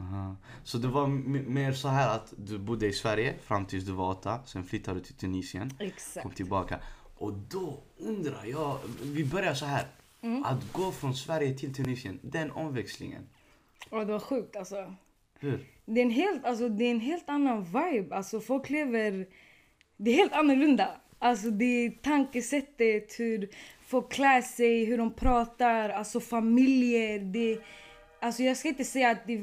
Aha. Så det var mer så här att du bodde i Sverige fram tills du var åtta, sen flyttade du till Tunisien, kom Exakt. tillbaka. Och då undrar jag, vi börjar så här. Mm. Att gå från Sverige till Tunisien, den omväxlingen. Och det var sjukt alltså. Hur? Det är en helt, alltså, det är en helt annan vibe. Alltså, folk lever... Det är helt annorlunda. Alltså, det är tankesättet, hur folk klär sig, hur de pratar, alltså familjer. Det, alltså, jag ska inte säga att det,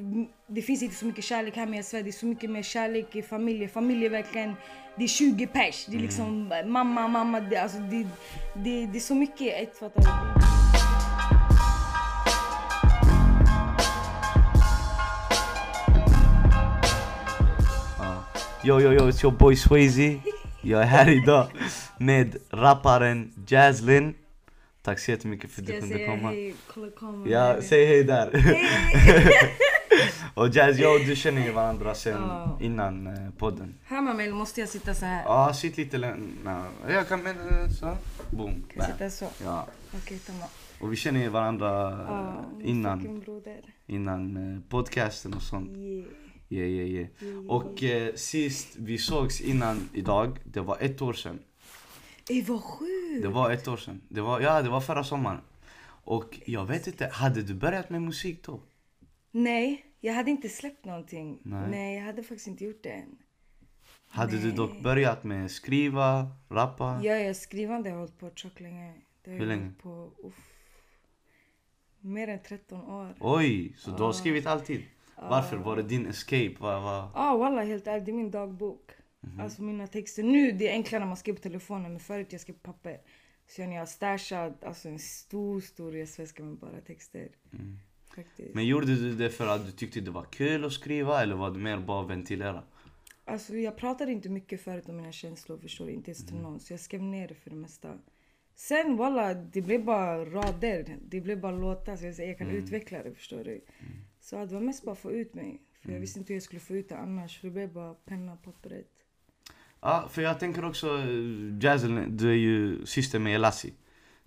det finns inte så mycket kärlek här med i Sverige. Det är så mycket mer kärlek i familjer. Familjer verkligen, det är 20 pers. Det är liksom mamma, mamma. Det, alltså, det, det, det är så mycket ett. Fattar du? Yo, yo, yo, it's your boy Swayze. Jag är här idag med rapparen Jazzlin. Tack så jättemycket för att Ska du jag kunde säga komma. hej? Kolla kameran. Ja, säg hej där. och Jazz, jag och du känner ju varandra sen Ja. innan eh, podden. Mig eller måste jag sitta så här? Ja, sitt lite längre. Jag kan men så. Boom. Kan jag Bam. sitta så? Ja. Okej, tamam. Och vi känner ju varandra min innan, innan eh, podcasten och sånt. Yeah. Yeah, yeah, yeah. yeah. Och eh, sist vi sågs innan idag, det var ett år sedan. Ey vad sjukt! Det var ett år sedan. Det var, ja, det var förra sommaren. Och jag vet inte, hade du börjat med musik då? Nej, jag hade inte släppt någonting. Nej. Nej, jag hade faktiskt inte gjort det än. Hade du Nej. dock börjat med skriva, rappa? Ja, jag skrivande har jag hållit på tjockt länge. Det har Hur länge? På, uff, mer än 13 år. Oj, så du har skrivit alltid? Varför? Var det din escape? Vad? Ja, ah, walla helt ärligt. Det är min dagbok. Mhm. Alltså mina texter. Nu det är enklare när man skriver på telefonen, men förut jag skrev på papper. Så jag har stashat alltså en stor, stor resväska med bara texter. Mm. Men gjorde du det för att du tyckte det var kul att skriva eller var det mer bara att ventilera? Alltså jag pratade inte mycket förut om mina känslor, förstår du? Inte ens Mhm. till någon. Så jag skrev ner det för det mesta. Sen walla, det blev bara rader. Det blev bara låtar. Så jag, kan Mm. utveckla det, förstår du? Så det var mest bara att få ut mig. För jag visste inte hur jag skulle få ut det annars. För det blev bara penna, pappret. Ja, för jag tänker också, eh, Jazzl, du är ju syster med Elassi.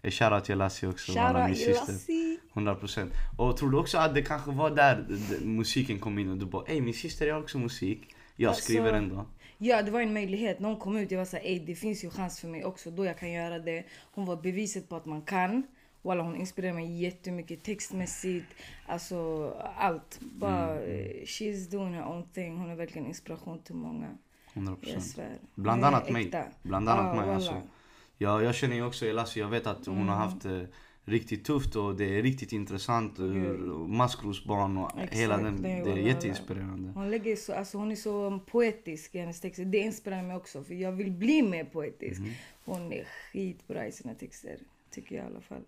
Eh, Shoutout till Elassi också. Shoutout min syster. Elassi! 100%. Och tror du också att det kanske var där musiken kom in och du bara ey min syster gör också musik. Jag Alltså- skriver ändå. Ja, det var en möjlighet. Någon kom ut jag var såhär, ey det finns ju chans för mig också. Då jag kan göra det. Hon var beviset på att man kan. Walla, hon inspirerar mig jättemycket textmässigt. Alltså allt. Bara, eh, she's doing her own thing. Hon är verkligen inspiration till många. 100%. Jag svär. Bland annat mig. Bland annat Ja, mig alltså. Jag, jag känner ju också Elassi, jag vet att hon Mm. har haft det riktigt tufft och det är riktigt intressant. Hur maskrosbarn och Exakt, hela den, det det är jätteinspirerande. Hon, lägger så, alltså hon är så poetisk i hennes texter. Det inspirerar mig också. För jag vill bli mer poetisk. Mhm. Hon är skitbra i sina texter. Tycker jag i alla fall.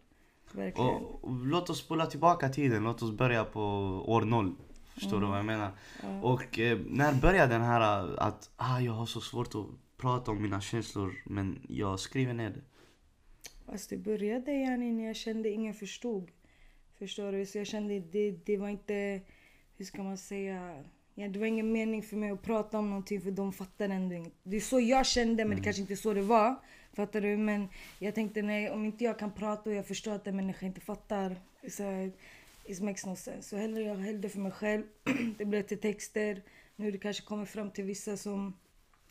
Verkligen. Och, och låt oss spola tillbaka tiden, låt oss börja på år noll. Förstår du vad jag menar? Ja. Och eh, när började den här eh, att ah, jag har så svårt att prata om mina känslor men jag skriver ner det. Alltså det började yani när jag kände ingen förstod. Förstår du? Så jag kände det, det var inte, hur ska man säga? Ja, det var ingen mening för mig att prata om någonting för de fattade ändå inget. Det är så jag kände men det kanske inte är så det var. Fattar du? Men jag tänkte nej, om inte jag kan prata och jag förstår att en människa inte fattar. Så it makes no sense. Så hellre jag höll det för mig själv. det blev till texter. Nu det kanske kommer fram till vissa som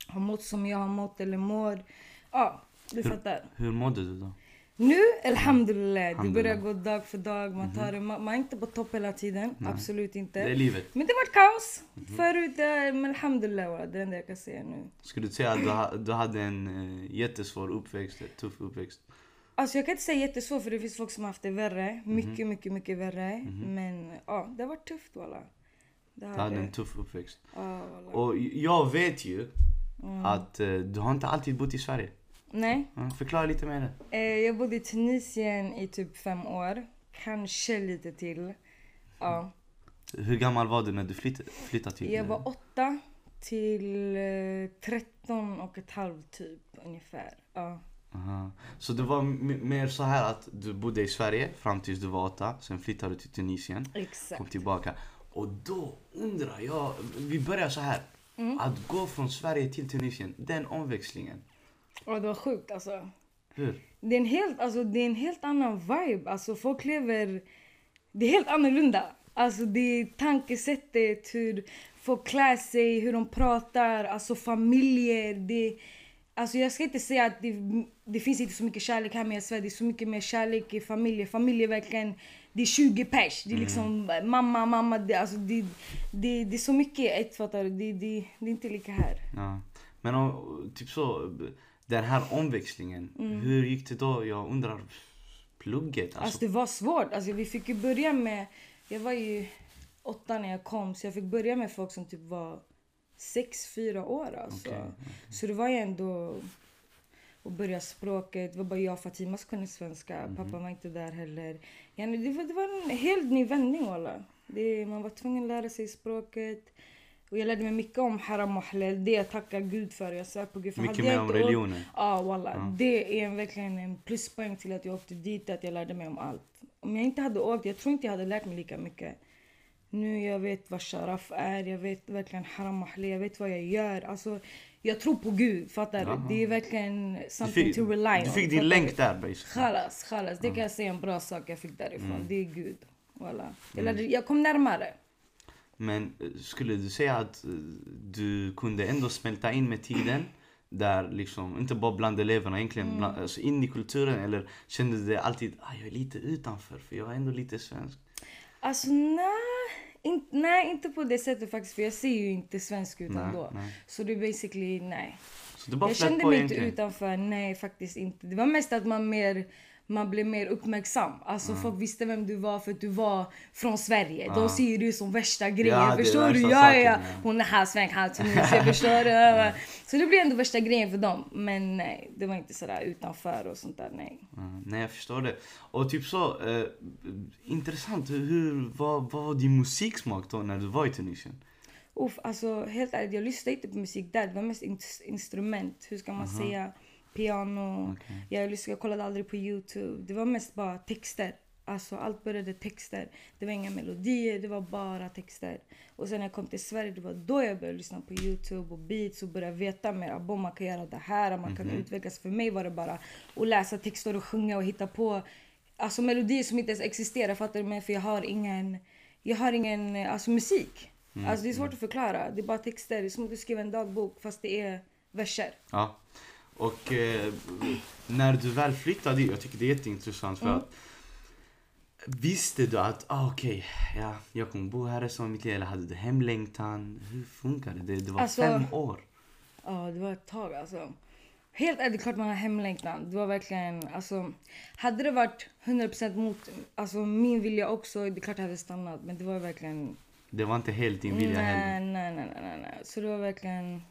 har mått som jag har mått eller mår. Ja, du fattar. Hur mådde du då? Nu, alhamdulillah. Det börjar gå dag för dag. Man, tar det, man, man är inte på topp hela tiden. Absolut inte. Det är livet. Men det var kaos. Förut, eh, men alhamdulillah. Det är det enda jag kan säga nu. Skulle du säga att du, du hade en eh, jättesvår uppväxt, tuff uppväxt? Alltså jag kan inte säga jättesvårt för det finns folk som har haft det värre. Mycket, mycket, mycket värre. Men ja, det har varit tufft walla. Det Du har hade en tuff uppväxt. Ja. Och jag vet ju Mm. att eh, du har inte alltid bott i Sverige. Nej. Förklara lite mer. Eh, jag bodde i Tunisien i typ fem år. Kanske lite till. Ja. Hur gammal var du när du flyttade, flyttade till... Jag var åtta till eh, 13 och ett halvt typ ungefär. Ja. Aha. Så det var mer så här att du bodde i Sverige fram tills du var åtta, sen flyttade du till Tunisien, kom Exakt. tillbaka. Och då undrar jag, vi börjar så här. Mm. Att gå från Sverige till Tunisien, den omväxlingen. Och det var sjukt alltså. Hur? Det är en helt, alltså, det är en helt annan vibe. Alltså folk lever... Det är helt annorlunda. Alltså det är tankesättet, hur folk klär sig, hur de pratar, alltså familjer. Det, alltså jag ska inte säga att det, det finns inte så mycket kärlek här men jag svär det är så mycket mer kärlek i familjer. Familjer verkligen, det är 20 pers. Det är liksom mamma, mamma. Det, alltså det, det, det är så mycket ett fattar du. Det, det, det är inte lika här. Ja. Men om, typ så, den här omväxlingen, Mm. hur gick det då? Jag undrar, plugget? Alltså, Alltså det var svårt. Alltså vi fick ju börja med... Jag var ju åtta när jag kom så jag fick börja med folk som typ var sex, fyra år alltså. Okej, Så det var ju ändå att börja språket. Det var bara jag och Fatima som kunde svenska. Mhm. Pappa var inte där heller. Det, var, det var en helt ny vändning walla. Det, man var tvungen att lära sig språket. Och jag lärde mig mycket om haram och halal. Det jag tackar Gud för. Jag svär på Gud. För mycket mer om religionen. Ja, walla. Det är en- verkligen en pluspoäng till att jag åkte dit, att jag lärde mig om allt. Om jag inte hade åkt, jag tror inte jag hade lärt mig lika mycket. Nu jag vet vad sharaf är, jag vet verkligen haram halal, jag vet vad jag gör. Alltså, jag tror på Gud, fattar du? Det är verkligen something fick, to rely on. du fick din länk där basically. Khalas, khalas. Det kan jag säga en bra sak jag fick därifrån. Mm. Det är Gud. Walla. Jag, lärde, jag kom närmare. Men eh, skulle du säga att eh, du kunde ändå smälta in med tiden? Där liksom, inte bara bland eleverna egentligen, Mm. bland, alltså in i kulturen eller kände du dig alltid ah, jag är lite utanför för jag är ändå lite svensk? Alltså nej, in, nej inte på det sättet faktiskt. För jag ser ju inte svensk ut Nej, ändå. nej. Så det är basically nej. Jag kände mig inte utanför, nej faktiskt inte. Det var mest att man mer man blev mer uppmärksam. Alltså folk visste vem du var för att du var från Sverige. Ja. De ser det som värsta grejen. Ja, förstår du? Ja, saken, ja. Hon är halvsvensk, halvtunisier. förstår du? Så det blev ändå värsta grejen för dem. Men nej, det var inte sådär utanför och sånt där. Nej. Ja, nej jag förstår det. Och typ så, eh, intressant, hur, vad, vad var din musiksmak då när du var i Tunisien? Uff, alltså helt ärligt, jag lyssnade inte på musik där. Det var mest in- instrument. Hur ska man säga? Piano. Okej. Jag, lyssnade, jag kollade aldrig på Youtube. Det var mest bara texter. Alltså allt började texter. Det var inga melodier, det var bara texter. Och sen när jag kom till Sverige, det var då jag började lyssna på Youtube och beats och började veta mer. Abo, man kan göra det här, man kan utvecklas. För mig var det bara att läsa texter och sjunga och hitta på alltså melodier som inte ens existerar. Fattar du mig? För jag har ingen, jag har ingen alltså, musik. Alltså det är svårt att förklara. Det är bara texter. Det är som att du skriver en dagbok fast det är verser. Ja. Och eh, när du väl flyttade dit, jag tycker det är jätteintressant för Mm. att Visste du att, ah, okej, ja, jag kommer bo här resten av mitt liv eller hade du hemlängtan? Hur funkar det? Det, det var Alltså- fem år. Ja, det var ett tag alltså. Helt ärligt, klart man har hemlängtan. Det var verkligen, alltså. Hade det varit 100% mot alltså, min vilja också, det är klart jag hade stannat. Men det var verkligen... Det var inte helt din vilja heller. nej, nej, nej, nej, nej. Så det var verkligen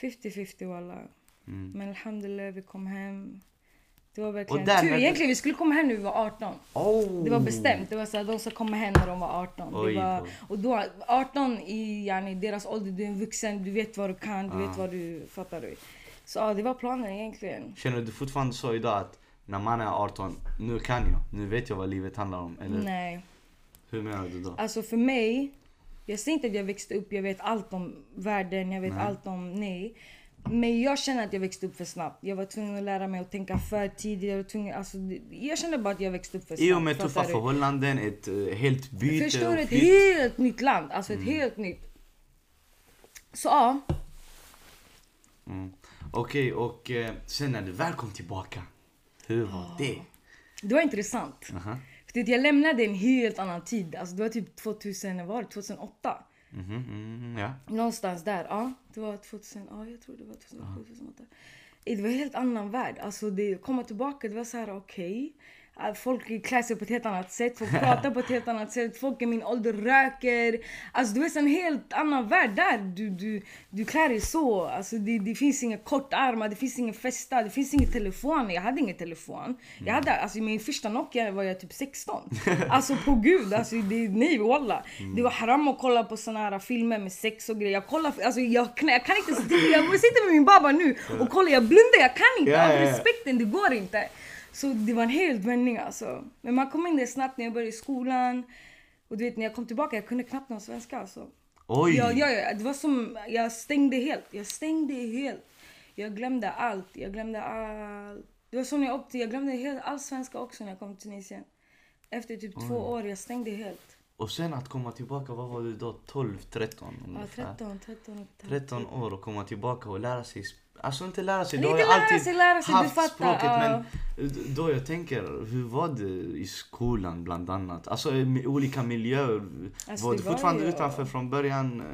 50-50 walla. Mm. Men alhamdulillah, vi kom hem. Det var verkligen tur. du- Egentligen, vi skulle komma hem när vi var 18. Oh. Det var bestämt. Det var så här, de ska komma hem när de var 18. Oj det var, och då, 18 i yani, deras ålder, du är en vuxen, du vet vad du kan, du Ah. vet vad du fattar. Du. Så ja, det var planen egentligen. Känner du fortfarande så idag att när man är 18, nu kan jag, nu vet jag vad livet handlar om? Eller Nej. hur menar du då? Alltså för mig, jag säger inte att jag växte upp, jag vet allt om världen, jag vet Nej. allt om, nej. Men jag känner att jag växte upp för snabbt. Jag var tvungen att lära mig att tänka för tidigt. Jag, var tvungen, alltså, jag kände bara att jag växte upp för snabbt. I och med tuffa du? förhållanden, ett uh, helt byte Förstår du? Ett helt nytt land. Alltså Mm. ett helt nytt. Så ja. Mm. Okej, och eh, sen när du väl kom tillbaka, hur var Ah. det? Det var intressant. Aha. För det, jag lämnade en helt annan tid. Alltså det var typ 2000, vad var det? 2008. Mm, ja. Någonstans där. Ja, det var 2000. Ja, jag tror det var 2007, 2008. Det var en helt annan värld. Alltså det komma tillbaka, det var så här okej. Att Folk klär sig på ett helt annat sätt, folk pratar på ett helt annat sätt, folk i min ålder röker. Alltså du vet en helt annan värld där. Du, du, du klär dig så. Alltså, det, det finns inga kortärmar, det finns ingen festa, det finns ingen telefon. Jag hade ingen telefon. Jag hade, alltså, min första Nokia var jag typ 16. Alltså på gud, alltså, det, nej walla. Det var haram att kolla på såna här filmer med sex och grejer. Jag, kollar, alltså, jag, jag kan inte sitta, jag sitter med min baba nu och kollar, jag blundar, jag kan inte. Av respekten, det går inte. Så det var en helt vändning alltså. Men man kom in där snabbt när jag började i skolan. Och du vet när jag kom tillbaka, jag kunde knappt någon svenska alltså. Oj! Ja, ja, ja, det var som, jag stängde helt. Jag stängde helt. Jag glömde allt. Jag glömde allt. Det var som när jag åkte, jag glömde helt, all svenska också när jag kom till Tunisien. Efter typ två år, jag stängde helt. Och sen att komma tillbaka, vad var du då? 12, 13 Ja, ungefär. 13, 13, 13 år och komma tillbaka och lära sig Alltså inte lära sig, du har ju alltid sig, lära sig, haft språket men då jag tänker, hur var det i skolan bland annat? Alltså i olika miljöer. Alltså, var du fortfarande ju- utanför från början? eh,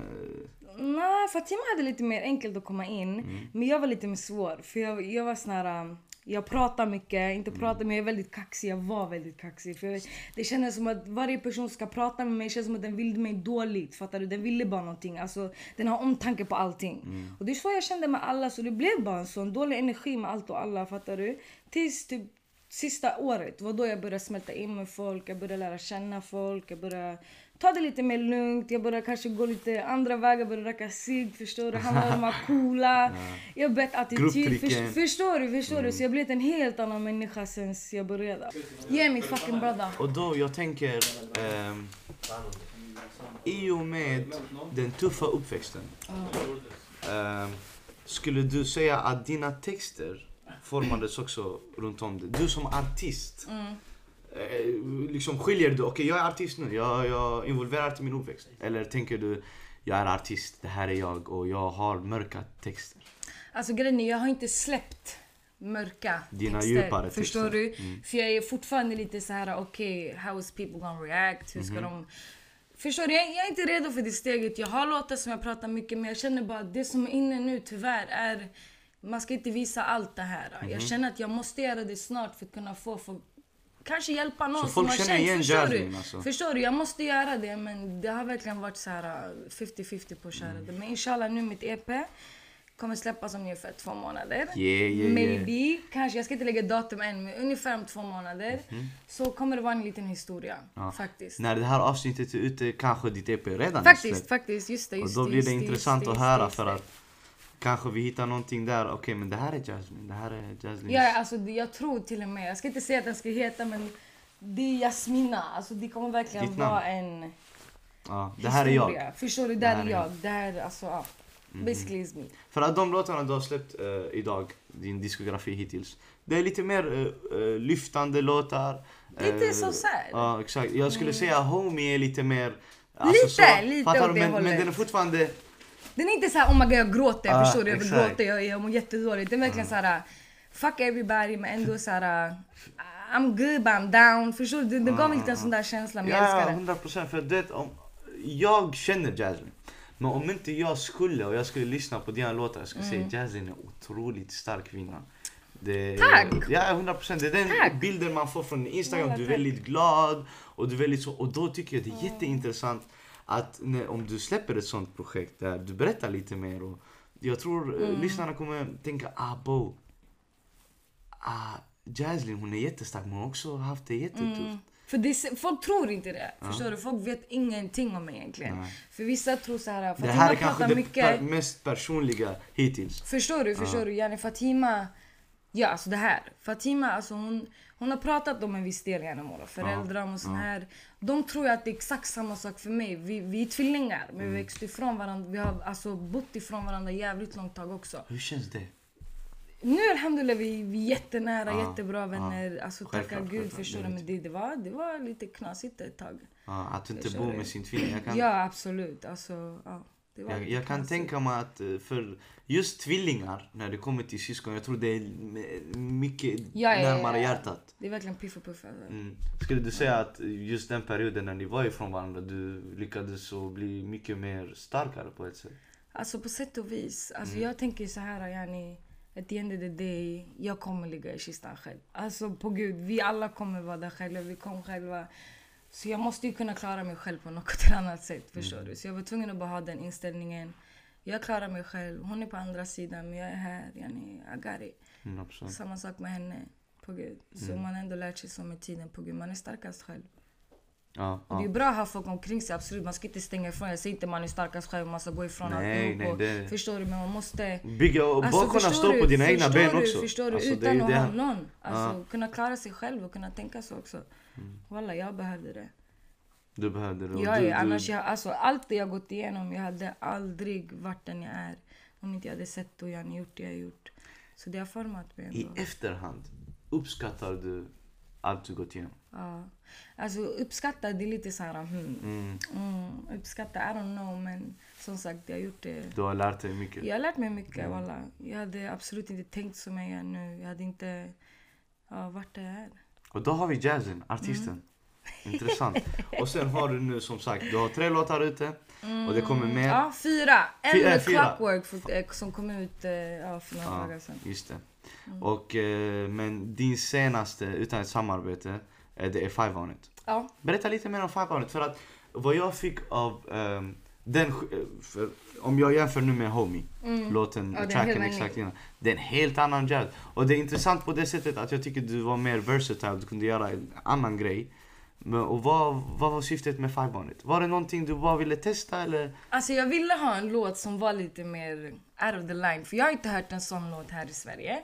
Nej, Fatima hade lite mer enkelt att komma in. Mm. Men jag var lite mer svår. För jag, jag var sån här... Jag pratar mycket, inte Mm. pratar men jag är väldigt kaxig. Jag var väldigt kaxig. För jag, det kändes som att varje person ska prata med mig känns som att den ville mig dåligt. Fattar du? Den ville bara någonting. Alltså, den har omtanke på allting. Mm. Och det är så jag kände med alla. Så det blev bara en sån dålig energi med allt och alla. Fattar du? Tills typ sista året var då jag började smälta in med folk. Jag började lära känna folk. Jag började ta det lite mer lugnt. Jag började kanske gå lite andra vägar. Började röka cigg. Förstår du? Handla med de här coola. Jag har bett attityd. Först, förstår du? Förstår du? Så jag har blivit en helt annan människa sen jag började. Ge mig fucking brother. Och då jag tänker, ehm, i och med den tuffa uppväxten. ehm, skulle du säga att dina texter formades också runt om det? Du som artist. Eh, liksom skiljer du, okej jag är artist nu, jag, jag involverar till min uppväxt. Eller tänker du, jag är artist, det här är jag och jag har mörka texter. Alltså grejen är, jag har inte släppt mörka Dina texter. Förstår du? För jag är fortfarande lite så här: okej, how is people gonna react? Hur ska de... Förstår du? Jag, jag är inte redo för det steget. Jag har låtar som jag pratar mycket men jag känner bara att det som är inne nu tyvärr är... Man ska inte visa allt det här. Jag känner att jag måste göra det snart för att kunna få folk Kanske hjälpa någon Så som har känner känt, igen förstår du? alltså? Förstår du? Jag måste göra det men det har verkligen varit så här uh, 50-50 på att köra Mm. det. Men inshallah nu mitt EP kommer släppas om ungefär två månader. Yeah, yeah, yeah. Maybe, kanske, jag ska inte lägga datum än men ungefär om två månader. Så kommer det vara en liten historia. Ja. Faktiskt. När det här avsnittet är ute kanske ditt EP redan Faktiskt, faktiskt. Just det, Och just då det, blir det just intressant just att höra för att kanske vi hittar någonting där. Okej men det här är Jasmine, det här är Jasmine. Ja, alltså, det- jag tror till och med, jag ska inte säga att den ska heta men det är Jasmina. Alltså, det kommer verkligen vara en Ja, det här är jag. Förstår du? Det Där här är är Mhm. jag. Det här, alltså, ja. Basically is me. För att de låtarna du har släppt eh, idag, din diskografi hittills. Det är lite mer eh, lyftande låtar. Lite så sad. Ja exakt. Jag skulle säga Homie är lite mer... Lite, lite fattar åt du? det men, men den är fortfarande... Den är inte så här oh my god jag gråter, Ja, förstår du? Jag vill gråta, jag, jag mår jättedåligt. Det är verkligen så här fuck everybody men ändå så här I'm good but I'm down. Förstår du? Det, det gav mig lite en sån där känsla men jag Ja, älskar det. hundra procent. För det, om, jag känner Jasmine. Men om inte jag skulle och jag skulle lyssna på dina låtar, jag skulle säga Jasmine är en otroligt stark kvinna. Det, Mm. Tack! Ja, hundra procent. Det är den Tack! bilden man får från Instagram. Du är väldigt glad och du är väldigt så. Och då tycker jag det är jätteintressant att när, om du släpper ett sånt projekt där du berättar lite mer. Och jag tror Mm. eh, lyssnarna kommer tänka, ah bo. Ah, Jaslyn hon är jättestark men hon har också haft det jättetufft. Mm. För det, folk tror inte det. Förstår du? Folk vet ingenting om mig egentligen. Nej. För vissa tror så här, Det här är kanske det mycket. per, mest personliga hittills. Förstår du? Förstår du? Yani Fatima... Ja, alltså det här. Fatima, alltså hon, hon har pratat om en viss del genom våra föräldrar och sån här. De tror att det är exakt samma sak för mig. Vi, vi är tvillingar, men Mm. vi växte ifrån varandra. Vi har alltså bott ifrån varandra jävligt långt tag också. Hur känns det? Nu alhamdulillah vi, vi är jättenära, Ja, jättebra vänner. Alltså tacka gud förstår du. Men det, det, var, det var lite knasigt ett tag. Ja, att du inte du? med sin tvilling. Kan, Ja absolut. Alltså, var jag, jag kan tänka mig att eh, för just tvillingar, när det kommer till syskon, jag tror det är mycket Ja, ja, närmare ja. hjärtat. Det är verkligen piff och puff. Alltså. Mm. Skulle du säga att just den perioden när ni var ifrån varandra, du lyckades så bli mycket mer starkare på ett sätt? Alltså på sätt och vis. Alltså Mm. jag tänker så här, yani, at the end of the day, jag kommer ligga i kistan själv. Alltså på gud, vi alla kommer vara där själva, vi kommer själva. Så jag måste ju kunna klara mig själv på något annat sätt, förstår Mm. du? Så jag var tvungen att bara ha den inställningen. Jag klarar mig själv, hon är på andra sidan men jag är här, yani, I got it. 100%. Samma sak med henne, på gud. Så Mm. man har ändå lärt sig så med tiden, på gud. Man är starkast själv. Ja, Och det är ja. bra att ha folk omkring sig, absolut. Man ska inte stänga ifrån. Jag säger inte man är starkast själv, man ska gå ifrån Nej, nej, det- Förstår du? Men man måste... Bygga och bara kunna stå du? på dina egna ben du? också. Förstår du? Alltså, det Utan ju att det. ha någon. Alltså, Ja. kunna klara sig själv och kunna tänka så också. Walla, jag behövde det. Du behövde det. Jag du, annars du, jag, alltså, allt det jag gått igenom, jag hade aldrig varit den jag är om inte jag hade sett och jag gjort det jag gjort. Så det har format mig I ändå. efterhand, uppskattar du allt du gått igenom? Ja. Alltså uppskatta, det är lite så här, hmm. Mm. Mm, uppskatta, I don't know. Men som sagt, jag har gjort det. Du har lärt dig mycket? Jag har lärt mig mycket, mm. Walla. Jag hade absolut inte tänkt som jag gör nu. Jag hade inte ja, varit där jag är. Och då har vi jazzen, artisten. Mm. Intressant. Och sen har du nu som sagt, du har tre låtar ute. Mm. Och det kommer mer. Ja, fyra. En Fy, äh, Clockwork för, eh, som kom ut eh, ja, för några ja, dagar sedan. Just det. Mm. Och, eh, men din senaste utan ett samarbete, eh, det är Five On It. Ja. Berätta lite mer om Five On It. För att vad jag fick av um, den, eh, för, om jag jämför nu med Homie, mm. låten, ja, tracken exakt innan. Det är en helt annan jazz. Och det är intressant på det sättet att jag tycker du var mer versatile, du kunde göra en annan grej. Men, och vad, vad var syftet med Five On It? Var det någonting du bara ville testa eller? Alltså jag ville ha en låt som var lite mer out of the line. För jag har inte hört en sån låt här i Sverige.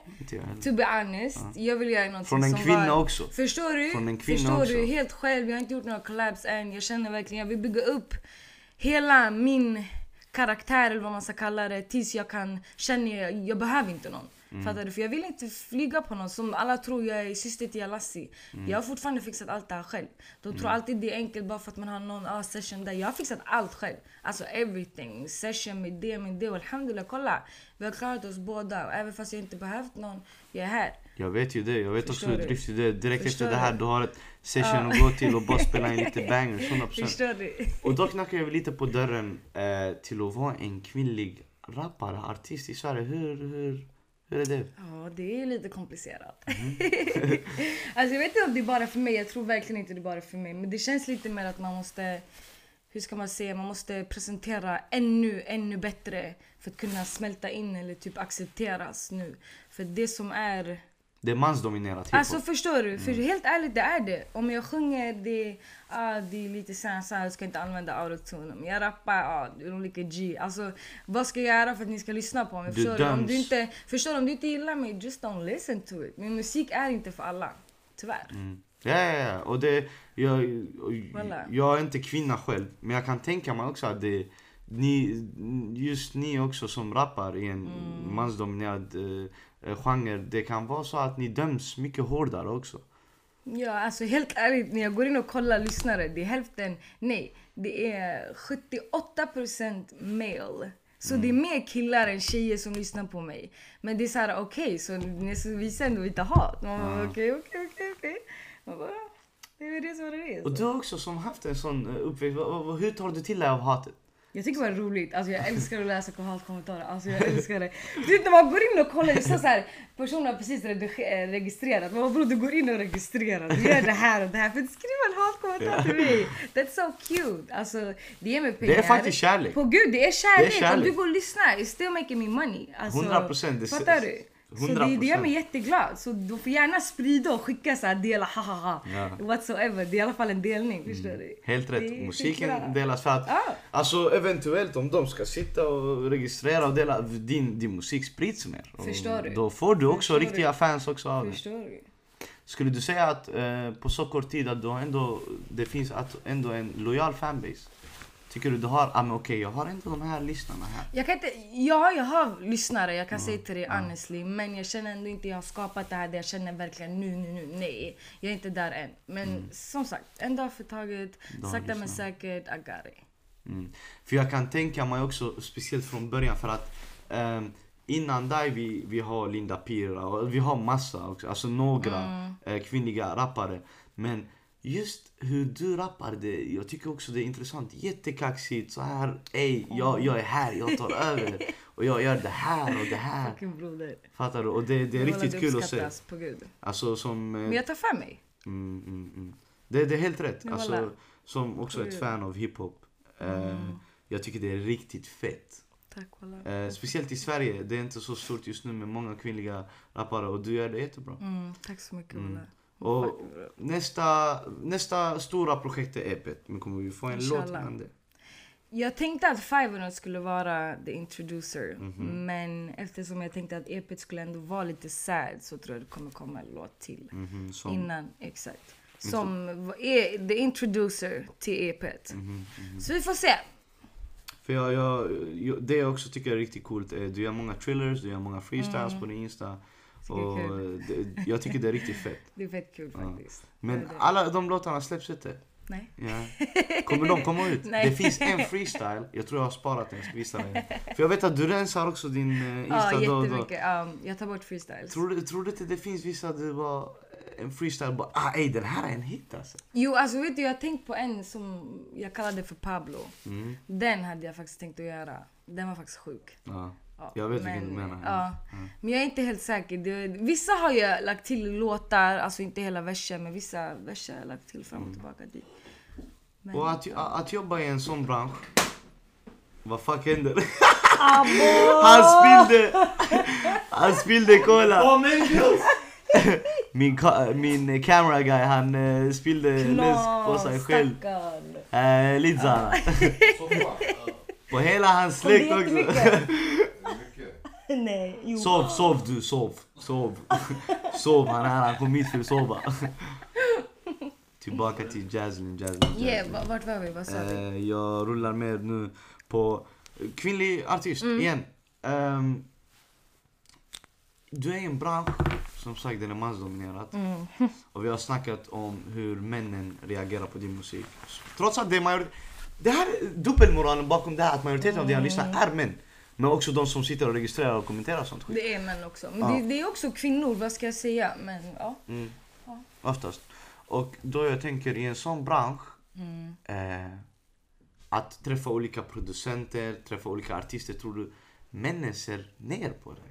To be honest. Ja. Jag vill göra någonting Från en som kvinna var... också. Förstår du? Från en kvinna Förstår också. du? Helt själv. Jag har inte gjort några collabs än. Jag känner verkligen, jag vill bygga upp hela min karaktär eller vad man ska kalla det tills jag kan känna jag, jag behöver inte någon. Mm. Fattar du? För jag vill inte flyga på någon som alla tror jag är syster till Alassi. Mm. Jag har fortfarande fixat allt det här själv. De tror mm. alltid det är enkelt bara för att man har någon ah, session där. Jag har fixat allt själv. Alltså everything. Session med det, med det. Och alhamdulillah, kolla. Vi har klarat oss båda. Även fast jag inte behövt någon, jag är här. Jag vet ju det. Jag vet Förstår också hur du är. Direkt Förstår efter det här, du har ett session att gå till och bara spela in lite bangers. 100%. Förstår du? Och då knackar jag lite på dörren eh, till att vara en kvinnlig rappare, artist i Sverige. Hur, hur, hur är det? Ja, det är lite komplicerat. Mm. alltså jag vet inte om det är bara för mig. Jag tror verkligen inte det är bara för mig. Men det känns lite mer att man måste, hur ska man säga, man måste presentera ännu, ännu bättre för att kunna smälta in eller typ accepteras nu. För det som är det är mansdominerat Alltså förstår du? För mm. helt ärligt, det är det. Om jag sjunger, det, ah, det är lite såhär, så jag ska inte använda autotune. Om jag rappar, ah, det är olika G. Alltså vad ska jag göra för att ni ska lyssna på mig? Förstår du? Om du inte, förstår om du inte gillar mig, just don't listen to it. Min musik är inte för alla. Tyvärr. Mm. Ja, ja, ja. Och det, jag, jag är inte kvinna själv, men jag kan tänka mig också att det ni, just ni också som rappar i en mm. mansdominerad Eh, genre, det kan vara så att ni döms mycket hårdare också. Ja, alltså helt ärligt, när jag går in och kollar lyssnare, det är hälften, nej, det är 78% male. Så mm. det är mer killar än tjejer som lyssnar på mig. Men det är såhär, okej, okay, så ni visar ändå lite hat. Man bara, okej, okej, okej, okej. Det är det som det är. Och du har också som haft en sån eh, uppväxt, hur tar du till dig av hatet? Jag tycker det var roligt. Alltså jag älskar att läsa kommentarer. Alltså jag älskar det. Typ när man går in och kollar, det står såhär, personen har precis eh, registrerat. Man bara du går in och registrerar. Du gör det här och det här för att skriva en hatkommentar till mig. That's so cute. Alltså det ger mig pengar. Det är faktiskt kärlek. På gud, det är kärlek. Det är kärlek. Om du går och lyssnar, it's still making me money. Alltså, 100% Fattar du? Så det, det gör mig jätteglad. Så du får gärna sprida och skicka så här dela hahaha. Ja. Whatsoever. Det är i alla fall en delning. Mm. Förstår du? Helt rätt. Musiken delas för att ah. Alltså eventuellt om de ska sitta och registrera och dela din, din musik sprids mer. Förstår du? Då får du också Förstår riktiga du? fans också av Förstår du? Skulle du säga att eh, på så kort tid att du ändå, det finns att, ändå en lojal fanbase? Tycker du du har, ah, okej jag har inte de här lyssnarna här. Jag kan inte, ja jag har lyssnare, jag kan mm. säga till dig mm. honestly. Men jag känner ändå inte jag har skapat det här där jag känner verkligen nu, nu, nu, nej. Jag är inte där än. Men mm. som sagt, en dag för taget, sakta men säkert, I got it. Mm. För jag kan tänka mig också, speciellt från början för att um, Innan dig vi, vi har Linda Pira och vi har massa också, alltså några mm. eh, kvinnliga rappare. Men just hur du rappar, det, jag tycker också det är intressant. Jättekaxigt så här, ey, jag, jag är här, jag tar över. Och jag gör det här och det här. Fattar du? Och det, det är riktigt kul att se. På Gud. Alltså som... Men jag tar för mig. Mm, mm, mm. Det, det är helt rätt. Alltså, som också ett fan av hiphop. Eh, mm. jag tycker det är riktigt fett. Tack eh, Speciellt i Sverige. Det är inte så stort just nu med många kvinnliga rappare och du gör det jättebra. Mm, tack så mycket mm. Och nästa, nästa stora projekt är EPet. Men kommer vi få en Inshallah. låt innan det? Jag tänkte att Five skulle vara the introducer. Mm -hmm. Men eftersom jag tänkte att EPet skulle ändå vara lite sad så tror jag det kommer komma en låt till. Mm -hmm, som... Innan, exakt. Som är the introducer till EPet. Mm -hmm, så vi får se. För jag, jag, jag, det jag också tycker är riktigt coolt är du gör många thrillers, du gör många freestyles mm. på din Insta. Och det, jag tycker det är riktigt fett. Det är fett kul faktiskt. Men Det är det. alla de låtarna släpps inte. Nej. Ja. Kommer de komma ut? Nej. Det finns en freestyle, jag tror jag har sparat den, jag ska visa dig. För jag vet att du rensar också din uh, Insta Ja, då och då. Ja, jag tar bort freestyles. Tror du, tror du inte det finns vissa, det var en freestyle bara ah ey den här är en hit alltså. Jo, alltså vet du, jag har tänkt på en som jag kallade för Pablo. Mm. Den hade jag faktiskt tänkt att göra. Den var faktiskt sjuk. Ja. Ja, Jag vet vilken du menar. Ja. Mm. Men jag är inte helt säker. Det, vissa har jag lagt till låtar, alltså inte hela verser, men vissa verser har jag lagt till fram och tillbaka dit. Men, Och att, att jobba i en sån bransch. Vad fuck händer? Abo! Han spillde! Han spillde cola! Oh men Min, ka- min camera guy han uh, spillde läsk på sig själv. Uh, Lidzana. Soffa. På hela hans släkt också. Nej, jo. Sov, sov du, sov. Sov. Sov han han kom hit för att sova. Tillbaka till Jazzlin, Yeah, vart var vi? Vad sa vi? Eh, jag rullar med nu på kvinnlig artist igen. Ehm, du är i en bransch, som sagt den är mansdominerad. Och vi har snackat om hur männen reagerar på din musik. Trots att det är majoritet... Det här är dubbelmoralen bakom det här att majoriteten av dina lyssnare är män. Men också de som sitter och registrerar och kommenterar sånt skit. Det är män också. Men Ja. det, det är också kvinnor, vad ska jag säga? Men ja. Mm. Ja. Oftast. Och då jag tänker i en sån bransch Mm. eh, att träffa olika producenter, träffa olika artister. Tror du männen ser ner på dig?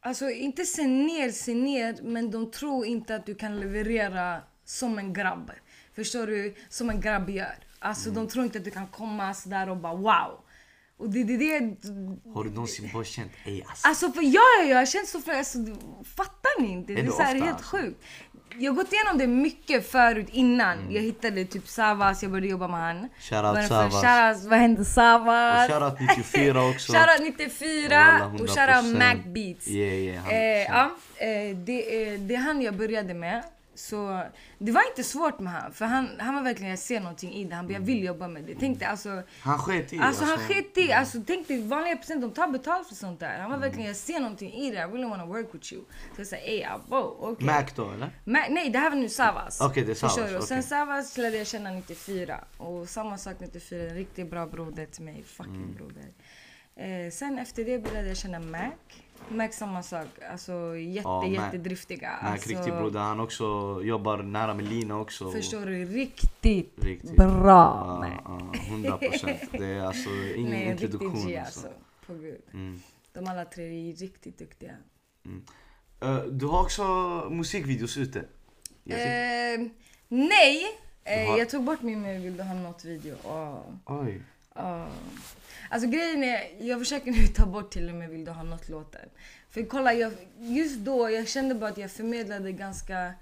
Alltså inte se ner, se ner, men de tror inte att du kan leverera som en grabb. Förstår du? Som en grabb gör. Alltså de tror inte att du kan komma sådär och bara wow. Och det är det, det, Har du någonsin bara känt ey alltså, Alltså för ja, ja, jag har känt så flera, alltså, fattar ni inte? Det är så här ofta, helt alltså. sjukt. Jag har gått igenom det mycket förut innan Mm. jag hittade typ Savas, jag började jobba med han. Shoutout är för- Savas. Shoutout, vad hände Savas? Och shoutout 94 också. Shoutout 94 Walla, och shoutout 100%. Mac Beats. Yeah, yeah, 100%. Eh, ja, eh, det, är- det är han jag började med. Så det var inte svårt med han, för han, han var verkligen, jag ser någonting i det. Han bara, jag vill jobba med det. Tänkte alltså, Han sket i. alltså han sket i, alltså tänk dig vanliga presenter, de tar betalt för sånt där. Han var verkligen, jag ser någonting i det, I really wanna work with you. Så jag sa, ey abo, okej. Mac då eller? Ma- nej, det här var nu Savas. Okej, det är Savas, Förstår du? Sen. Savas lärde jag känna 94. Och samma sak 94, en riktigt bra broder till mig. Fucking Mm. broder. Eh, sen efter det började jag känna Mac. Mac samma sak. Alltså jätte, Ja, jättedriftiga. Mac alltså, riktig broder. Han också jobbar nära med Lina också. Förstår du? Riktigt, Riktigt. bra Ja, Mac. ja, 100 procent. Det är alltså ingen Nej, introduktion. riktigt G alltså. alltså. På gud. Mm. De alla tre är riktigt duktiga. Eh, du har också musikvideos ute. Eh, nej! Eh, har- Jag tog bort min Vill du ha något video. Åh. Oj. Ja. Alltså grejen är, jag försöker nu ta bort till och med Vill du ha något låten. För kolla, jag, just då jag kände bara att jag förmedlade ganska...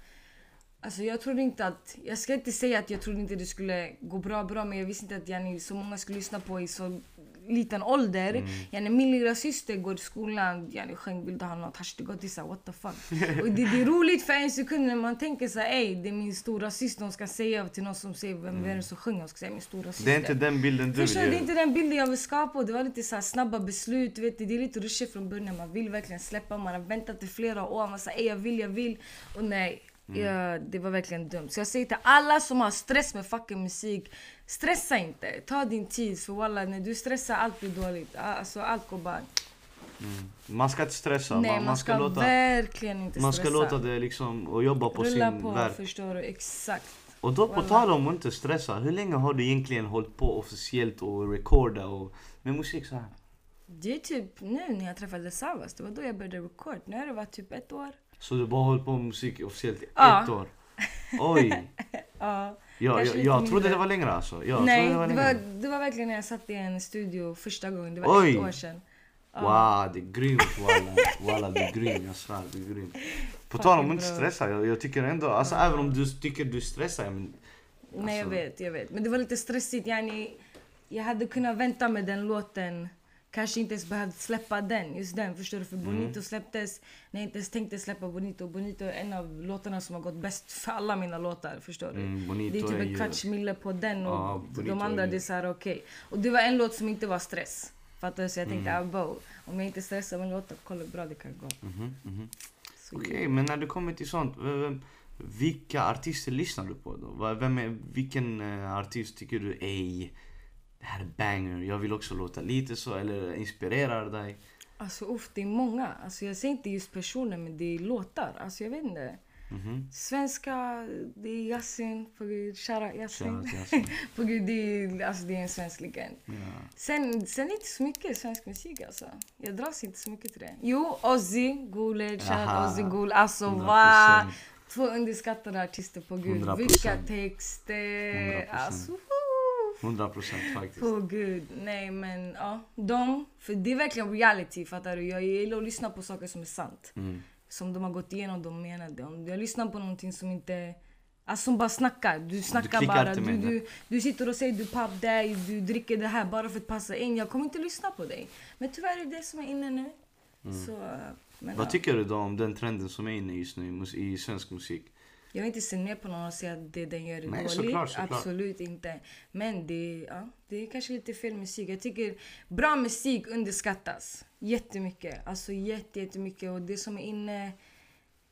Alltså jag trodde inte att... Jag ska inte säga att jag trodde inte det skulle gå bra bra men jag visste inte att yani, så många skulle lyssna på i så liten ålder. Mm. Yani, min lilla syster går i skolan, yani, sjöng Vill du ha något? Hashtag och så what the fuck. Och det, det är roligt för en sekund när man tänker så här, ey det är min stora syster hon ska säga till någon som säger vem är det som sjunger? Hon ska säga min stora syster. Det är inte den bilden du Förstår du? vill Det är inte den bilden jag vill skapa. Och det var lite så här snabba beslut. Du vet, det är lite rushigt från början. Man vill verkligen släppa. Man har väntat i flera år. Man säger jag vill, jag vill. Och nej. Mm. Ja, det var verkligen dumt. Så jag säger till alla som har stress med fucking musik. Stressa inte. Ta din tid. För walla, när du stressar allt blir dåligt. Alltså allt går bara... Man ska inte stressa. Nej, man, man ska, låta, verkligen inte man stressa. ska låta det liksom och jobba på Rulla sin på, verk. förstår du? Exakt. Och då på Wallah. tal om att inte stressa. Hur länge har du egentligen hållit på officiellt och recorda och med musik så här? Det är typ nu när jag träffade Savas. Det var då jag började record. Nu har det varit typ ett år. Så du bara hållit på med musik officiellt i Ja. ett år? Oj! Ja. Ja, jag, jag trodde det var längre alltså. Jag Nej, det var det var, det var verkligen när jag satt i en studio första gången. Det var Oj. ett år sedan. Ja. Wow, det är grymt walla. Walla du är grym, jag svär du är grym. På tal om att inte stressa, jag, jag tycker ändå, alltså även om du tycker du stressar, men Nej, jag Alltså- vet, jag vet. Men det var lite stressigt. Yani, jag hade kunnat vänta med den låten. Kanske inte ens behövt släppa den, just den. Förstår du? För Mm. Bonito släpptes när jag inte ens tänkte släppa Bonito. Bonito är en av låtarna som har gått bäst för alla mina låtar. Förstår du? Mm, det är typ en ju- kvarts mille på den och Bonito de andra är det är såhär okej. Och det var en låt som inte var stress. Fattar du? Så jag tänkte, Mm. ah, bo, om jag inte stressar med låtar, kolla hur bra det kan gå. Mhm. Så, Okej, men när det kommer till sånt. Vilka artister lyssnar du på då? Vem är, vilken eh, artist tycker du ej, det här är banger, jag vill också låta lite så eller inspirerar dig? Alltså uff, det är många. Alltså, jag säger inte just personer, men det är låtar. Alltså, jag vet inte. Mhm. Svenska, det är Yasin. På gud, shoutout Yasin. På gud, det är, alltså, det är en svensk legend. Ja. Sen, sen inte så mycket svensk musik alltså. Jag dras inte så mycket till det. Jo, Ozzy, Guled, shoutout. Ozzy Gul. Alltså 100%. va? Två underskattade artister på gud. 100%. Vilka texter! 100%. Alltså, 100 procent faktiskt. på gud. Nej men ja, de. För det är verkligen reality fattar du. Jag gillar att lyssna på saker som är sant. Mm. Som de har gått igenom, de menar det. Om jag lyssnar på någonting som inte... Alltså som bara snackar. Du snackar klickar bara. Du, du, du sitter och säger du pop dig, du dricker det här bara för att passa in. Jag kommer inte lyssna på dig. Men tyvärr är det det som är inne nu. Så, Mm. Vad ja. tycker du då om den trenden som är inne just nu i svensk musik? Jag vill inte se ner på någon och säga att det den gör är Nej, dåligt. såklart, såklart. Absolut inte. Men det, ja, det är kanske lite fel musik. Jag tycker bra musik underskattas jättemycket. Alltså jätte, jättemycket. Och det som är inne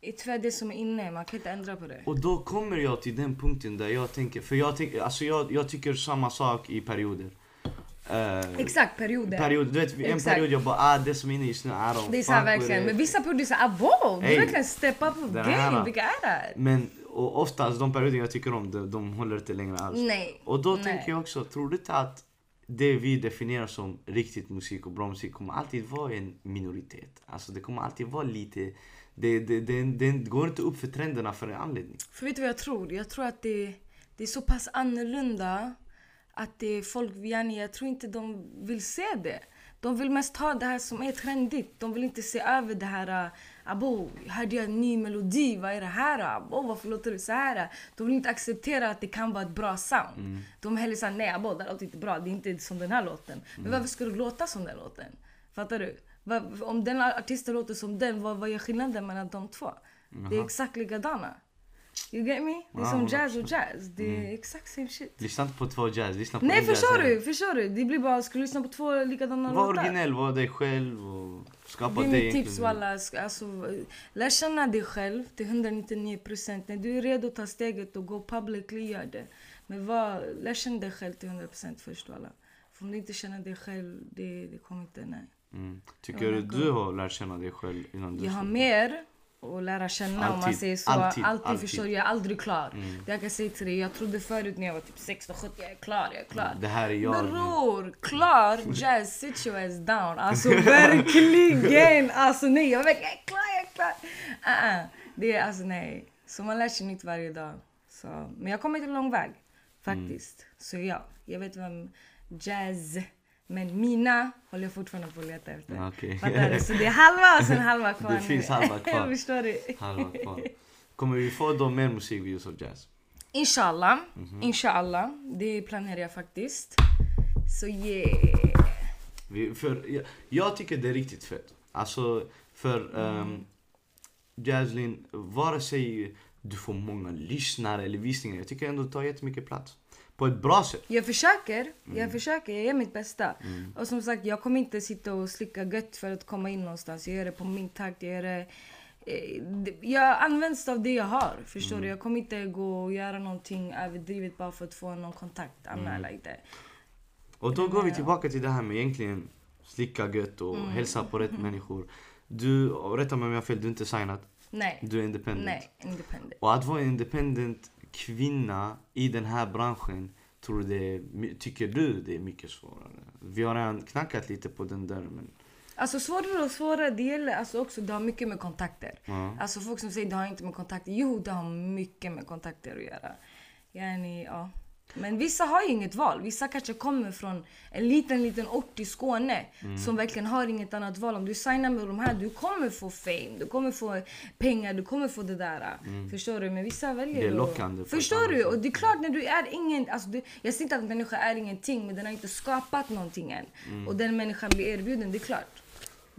är tyvärr det som är inne. Man kan inte ändra på det. Och då kommer jag till den punkten där jag tänker, för jag, tänker, alltså jag, jag tycker samma sak i perioder. Eh, Exakt, perioder. period, du vet, en Exakt. period jag bara ah det som är inne just nu, I don't Det är så här fuck with verkligen. Men vissa producenter, ah wow! Du Ey, verkligen step up of game. Vilka är det här? Men och oftast de perioder jag tycker om, de, de håller inte längre alls. Nej. Och då nej. tänker jag också, tror du inte att det vi definierar som riktigt musik och bra musik kommer alltid vara en minoritet? Alltså det kommer alltid vara lite... Det, det, det, det går inte upp för trenderna för en anledning. För vet du vad jag tror? Jag tror att det, det är så pass annorlunda att det är folk, yani, jag tror inte de vill se det. De vill mest ha det här som är trendigt. De vill inte se över det här, äh, abo, hörde jag en ny melodi, vad är det här? Abo, varför låter det så här? De vill inte acceptera att det kan vara ett bra sound. De hellre säger nej abo, det här låter inte bra, det är inte som den här låten. Men varför ska du låta som den låten? Fattar du? Om den artisten låter som den, vad, vad är skillnaden mellan de två? Det är exakt likadana. You get me? Det är Ja, som 100%. jazz och jazz. Det är exakt same shit. Lyssna inte på två jazz, lyssna på Nej en jazz förstår här. du? Förstår du? Det blir bara, ska du lyssna på två likadana Var låtar? originell, var dig själv och skapa Det är dig mitt tips walla. Alltså, lär känna dig själv till 199%. När du är redo att ta steget och gå publicly, gör det. Men var, lär känna dig själv till 100% först walla. För om du inte känner dig själv, det, det kommer inte, nej. Mm. Tycker du du har lärt känna dig själv innan du Jag har mer att lära känna om man Alltid, säger så. alltid, Alltid, alltid. förstår jag är aldrig klar. Mm. Det jag kan säga till dig, jag trodde förut när jag var typ 16, 17, jag är klar, jag är klar. Det här är jag. Bror, klar! Jazz, sit your ass down. Alltså verkligen! Alltså nej, jag, är verkligen- jag är klar, jag är klar. Uh-uh. Det är alltså nej. Så man lär sig nytt varje dag. Så, men jag har kommit en lång väg. Faktiskt. Så ja, jag vet vem Jazz men mina håller jag fortfarande på att leta efter. Fattar du? Så det är halva och sen halva kvar Det finns halva kvar. Förstår du? Halva kvar. Kommer vi få då mer musikvideos av jazz? Inshallah. Mhm. Inshallah. Det planerar jag faktiskt. Så yeah. Vi, för, jag, jag tycker det är riktigt fett. Alltså, för um, Jazzlin, vare sig du får många lyssnare eller visningar, jag tycker ändå det tar jättemycket plats. På ett bra sätt. Jag försöker, Mm. jag försöker, jag gör mitt bästa. Och som sagt, jag kommer inte sitta och slicka gött för att komma in någonstans. Jag gör det på min takt, jag gör det... eh, Jag används av det jag har, förstår Mm. du? Jag kommer inte gå och göra någonting överdrivet bara för att få någon kontakt. Mm. like that. Och då går vi tillbaka till det här med egentligen slicka gött och hälsa på rätt människor. Du, rätta mig om jag har fel, du är inte signat. Nej, Du är independent. nej, independent. Och att vara en independent kvinna i den här branschen, tror det tycker du det är mycket svårare? Vi har redan knackat lite på den där men... Alltså svårare och svårare, det gäller alltså också, det har mycket med kontakter. Ja. Alltså folk som säger det har inte med kontakter. Jo, det har mycket med kontakter att göra. Yani, ja. Men vissa har ju inget val. Vissa kanske kommer från en liten, liten ort i Skåne Mm. som verkligen har inget annat val. Om du signar med de här, du kommer få fame, du kommer få pengar, du kommer få det där. Förstår du? Men vissa väljer Mm. Det är lockande ett Förstår du? Och det är klart när du är ingen... Alltså du, jag säger inte att en människa är ingenting, men den har inte skapat någonting än. Mm. Och den människan blir erbjuden, det är klart.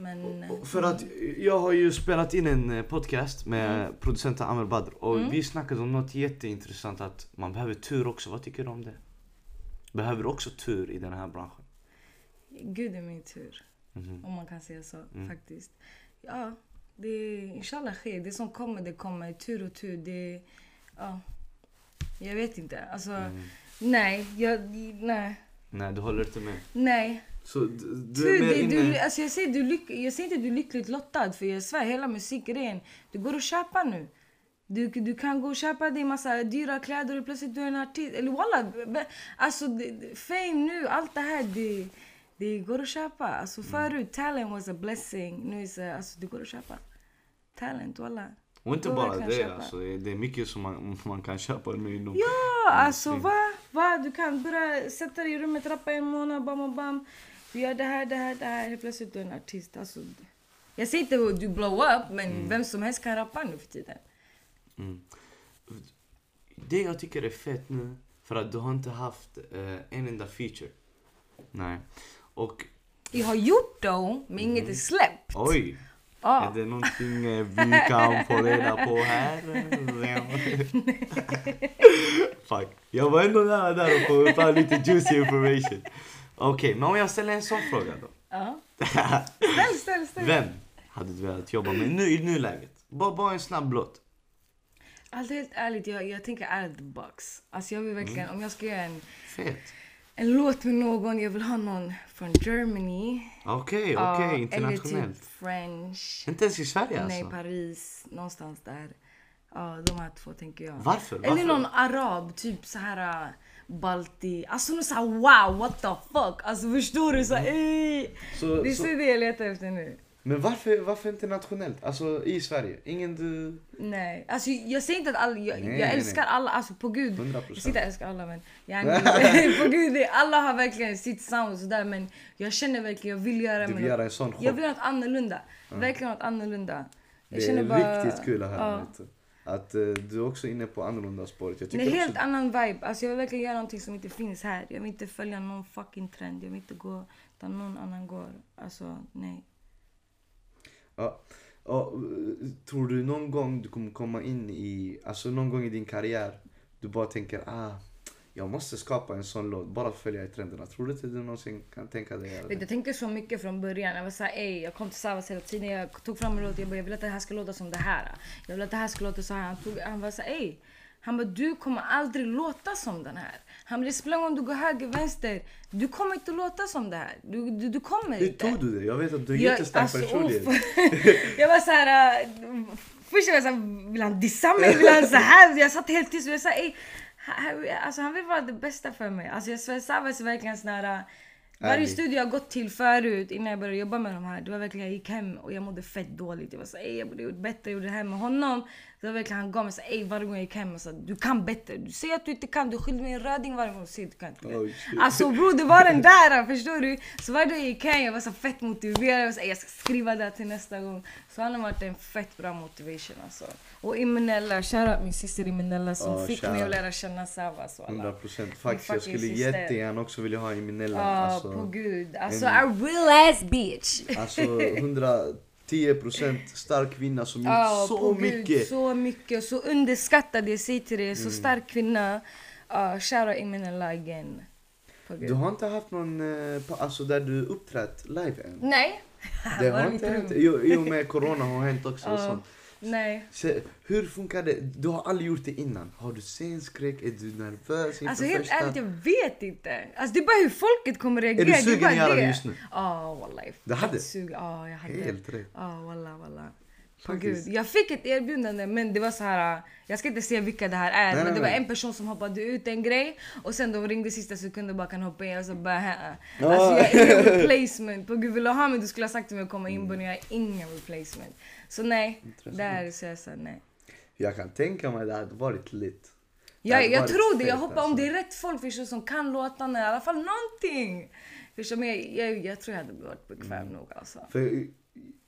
Men... Och För att jag har ju spelat in en eh, podcast med Mm. producenten Amr Badr och vi snackade om något jätteintressant att man behöver tur också. Vad tycker du om det? Behöver du också tur i den här branschen? Gud är min tur. Mhm. Om man kan säga så Mm. faktiskt. Ja, det inshallah sker. Det som kommer, det kommer. Tur och tur. Det, ja. Jag vet inte. Alltså, Mm. nej. Jag, nej. Nej, du håller inte med. Nej. Så du, du är mer inne... du, alltså jag, säger, du lyck, jag säger inte du är lyckligt lottad, för jag svär, hela musikgrejen, det går att köpa nu. Du, du kan gå och köpa dig massa dyra kläder och plötsligt du är en artist. Eller walla, alltså fame nu, allt det här, det, det går att köpa. Alltså Mm. förut, talent was a blessing. Nu är det, alltså det går att köpa. Talent, walla. Och inte bara det, alltså, det är mycket som man, man kan köpa nu inom... Ja, alltså va? va? Du kan börja sätta dig i rummet, rappa en månad, bam, bam, bam. Du gör det här, det här, det här. Helt plötsligt du är en artist. Alltså, jag säger inte att du blow up, men Mm. vem som helst kan rappa nu för tiden. Mm. Det jag tycker är fett nu, för att du har inte haft eh, en enda feature. Nej. Och Jag har gjort då, men inget är släppt. Mm. oj! Ja. Är det någonting eh, vi kan få reda på här? Fuck. Jag var ändå nära där och få lite juicy information. Okej, men om jag ställer en sån fråga då. Ja. Ställ, ställ, ställ. Vem hade du velat jobba med nu, i nuläget? Bara, bara en snabb låt. Alltså helt ärligt, jag, jag tänker out of the box. Alltså jag vill verkligen, Mm. om jag ska göra en, Fett. en låt med någon, jag vill ha någon från Germany. Okej, okej, Ja, Eller internationellt. typ French. Inte ens i Sverige Nej, alltså? Paris. Någonstans där. Ja, de här två tänker jag. Varför? Eller Varför? någon arab, typ så här äh, Balti. Alltså någon så här wow, what the fuck. Alltså förstår du? Så, ey. Så, Det är så, det jag letar efter nu. men varför, varför internationellt? Alltså i Sverige? Ingen du... Nej, alltså jag säger inte att alla, jag, Nej, jag nej, älskar alla, alltså på gud. 100 Jag procent. säger inte älskar alla men på gud, alla har verkligen sitt sound och sådär men jag känner verkligen, jag vill göra Du vill göra en sån show. Jag vill göra något annorlunda. Verkligen något annorlunda. Jag Det är bara- riktigt kul att höra. ja. Att eh, du är också inne på annorlunda spåret. Jag Det tycker är helt också... annan vibe. Alltså jag vill verkligen göra någonting som inte finns här. Jag vill inte följa någon fucking trend. Jag vill inte gå där någon annan går. Alltså nej. Ja. Ja, eh, tror du någon gång du kommer komma in i, alltså någon gång i din karriär, du bara tänker ah, jag måste skapa en sån låt, bara följa i trenderna. Tror du inte du någonsin kan tänka dig det? jag tänkte så mycket från början. Jag var såhär, ey, jag kom till Savas hela tiden. Jag tog fram en låt. Jag bara, jag vill att det här ska låta som det här. Jag vill att det här ska låta så här. Han, tog, han var såhär, ey. Han bara, du kommer aldrig låta som den här. Han det spelar om du går höger, vänster. Du kommer inte låta som det här. Du, du, du kommer Hur inte. tog du det? Jag vet att du är Jag- jättestark alltså, personlighet. jag var såhär... Uh, först var jag såhär, vill han dissa mig? Vill han så här? Jag satt helt tyst och jag sa ey, han, alltså, han vill vara det bästa för mig. Alltså jag svär, Savas är verkligen sån här... uh, Varje studio jag gått till förut innan jag började jobba med de här, det var verkligen jag gick hem och jag mådde fett dåligt. Jag var så jag borde gjort bättre, jag gjorde det här med honom. Det var verkligen, han gav mig såhär, varje gång jag gick hem, och sa du kan bättre. Du säger att du inte kan, du skyller mig en röding varje gång. Du säger att du kan inte. Oh, alltså bror det var den där, förstår du? Så varje gång jag gick hem jag var så fett motiverad. Jag, var så, jag ska skriva det till nästa gång. Så han har varit en fett bra motivation alltså. Och Imenella, shoutout min syster Imenella som oh, fick mig att lära känna Savas. Alltså, 100% faktiskt. Jag skulle sister. jättegärna också vilja ha Imenella. Ja, oh, alltså, på gud. Alltså en... a real ass bitch. Alltså 100 10% stark kvinna som gjort ah, så mycket. Så mycket, så underskattad. Jag säger till dig, så mm. stark kvinna. Uh, Shoutout Emin Allah again. Du har inte haft någon, eh, alltså där du uppträtt live än? Nej. Det har inte hänt. Jo, och med corona har hänt också. Och sånt. Nej. Så, hur funkar det? Du har aldrig gjort det innan. Har du scenskräck? Är du nervös Alltså helt första? ärligt, jag vet inte. Alltså det är bara hur folket kommer reagera. Är du det sugen bara att göra det det. just nu? Ja, wallahi. Du hade? Fett sug- Ja, jag hade. Helt rätt. Ja, wallah, wallah. På gud. Jag fick ett erbjudande men det var så här. Jag ska inte säga vilka det här är Nej, men det var en person som hoppade ut en grej och sen de ringde sista sekunden bara kan hoppa in och så bara "Hä." Ja. Alltså jag är ingen replacement. På gud vill du ha mig du skulle ha sagt till mig att komma Mm. in men jag är ingen replacement. Så nej, Intressant. där så jag sa nej. Jag kan tänka mig att det hade varit lit. Det Jag, tror det, jag hoppas om alltså. det är rätt folk förstår, som kan låtarna, i alla fall någonting. Förstår, men jag, jag, jag tror jag hade varit bekväm Mm. nog alltså. För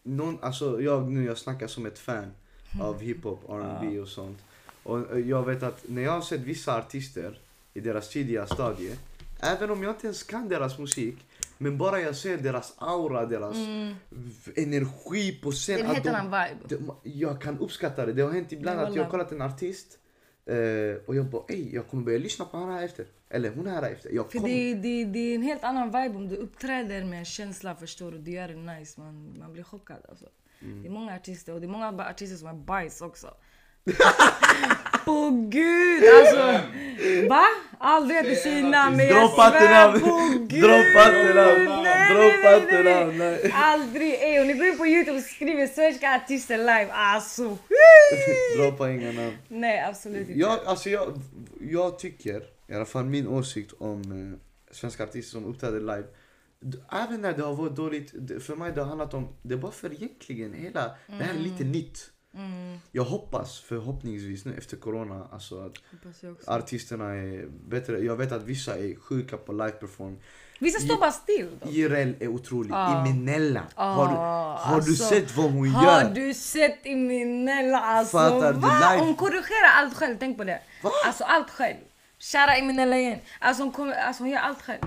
någon, alltså jag nu, jag snackar som ett fan Mm. av hiphop, R&B och sånt. Och eh, jag vet att när jag har sett vissa artister i deras tidiga stadie, även om jag inte ens kan deras musik, men bara jag ser deras aura, deras v- energi på scen. Mm. Det är en helt annan vibe. de, jag kan uppskatta det. Det har hänt ibland att jag har kollat en artist och jag bara ey, jag kommer börja lyssna på henne här efter. Eller hon här efter. Jag För det, det, det är en helt annan vibe om du uppträder med en känsla förstår du. Du gör det nice. Man, man blir chockad alltså. Mm. Det är många artister och det är många artister som är bajs också. på gud alltså. Va? Aldrig säger namn men jag svär på gud. Droppa inte namn. Nej, Droppa nej, inte nej, namn. Aldrig. Ey, om ni går in på youtube och skriver svenska artister live. Alltså. Droppa inga namn. Nej absolut inte. Jag, alltså jag, jag tycker, i alla fall min åsikt om eh, svenska artister som uppträder live. Även när det har varit dåligt, för mig det har handlat om, det bara för egentligen hela, det här är lite nytt. Mm, Jag hoppas förhoppningsvis nu efter corona, alltså att artisterna är bättre. Jag vet att vissa är sjuka på live perform. Vissa står bara still. IRL är otrolig. Ja. Iminella. Har du, har du alltså, sett vad hon Har gör? du sett Eminella alltså? Fattar du va? live? Hon korrigerar allt själv, tänk på det. Va? Alltså allt själv. Kära Eminella igen. Alltså hon, kommer, alltså hon gör allt själv.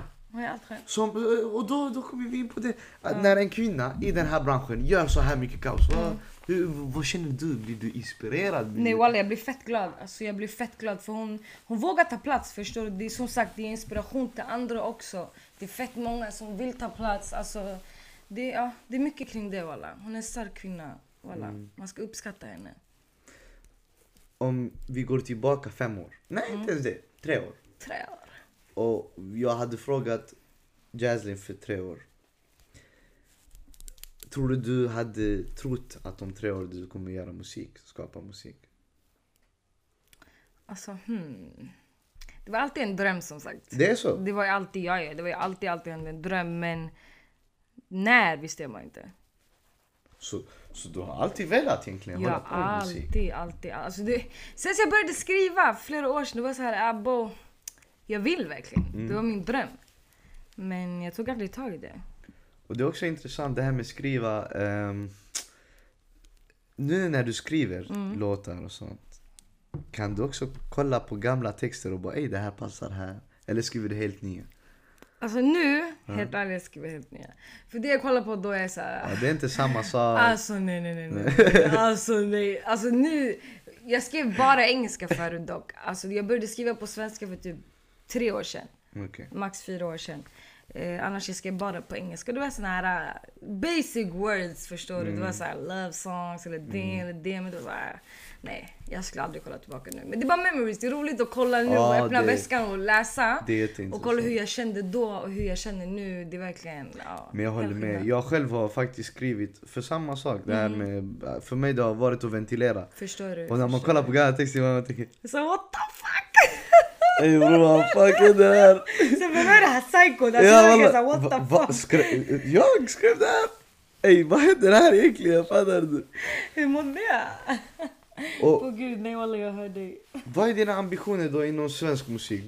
Som, och då, då kommer vi in på det. Att När en kvinna i den här branschen gör så här mycket kaos. Vad, hur, vad känner du? Blir du inspirerad? Blir Nej du... walla jag blir fett glad. Alltså jag blir fett glad för hon, hon vågar ta plats förstår du. Det är som sagt det är inspiration till andra också. Det är fett många som vill ta plats. Alltså, det, ja, det är mycket kring det walla. Hon är en stark kvinna. Walla. Man ska uppskatta henne. Om vi går tillbaka fem år. Nej, inte ens det. Tre år. Tre år. Och jag hade frågat Jaslyn för tre år. Tror du du hade trott att om tre år du kommer göra musik, skapa musik? Alltså hmm. Det var alltid en dröm som sagt. Det är så? Det var ju alltid jag är. Det var ju alltid, alltid en dröm. Men när visste man inte. Så, så du har alltid velat egentligen Jag hålla på med musik? alltid, alltid. Alltså det, sen jag började skriva flera år sedan, det var så här, abo, jag vill verkligen. Mm. Det var min dröm. Men jag tog aldrig tag i det. Och det är också intressant det här med skriva. ehm, nu när du skriver Mm. låtar och sånt. Kan du också kolla på gamla texter och bara ej det här passar här. Eller skriver du helt nya? Alltså nu, helt ärligt, skriver helt nya. För det jag kollar på då är så här, Ja, det är inte samma sak. Alltså nej, nej, nej. nej. Alltså nej. Alltså nu. Jag skrev bara engelska förut dock. Alltså jag började skriva på svenska för typ tre år sedan. Okej. Max fyra år sedan. Eh, annars jag skrev bara på engelska. Det var såna här uh, basic words förstår du. Det var så här love songs eller det eller det. Men det var så här, nej, jag skulle aldrig kolla tillbaka nu. Men det är bara memories. Det är roligt att kolla nu Ja, och öppna det- väskan och läsa. Och kolla hur jag kände då och hur jag känner nu. Det är verkligen, ja. Men jag håller med. Jag själv har faktiskt skrivit för samma sak. Det här Mm. med, för mig det har varit att ventilera. Förstår du? Och när man kollar på gamla texter man tänker Så what the fuck? Ey bror vad fuck är det här? Så vem är det här psykot? Alltså what Va- the va- fuck? skrev- Jag skrev det här! Ey vad händer här egentligen? Fattar du? Hur mådde jag? Och Åh gud nej walla jag hör dig. vad är dina ambitioner då inom svensk musik?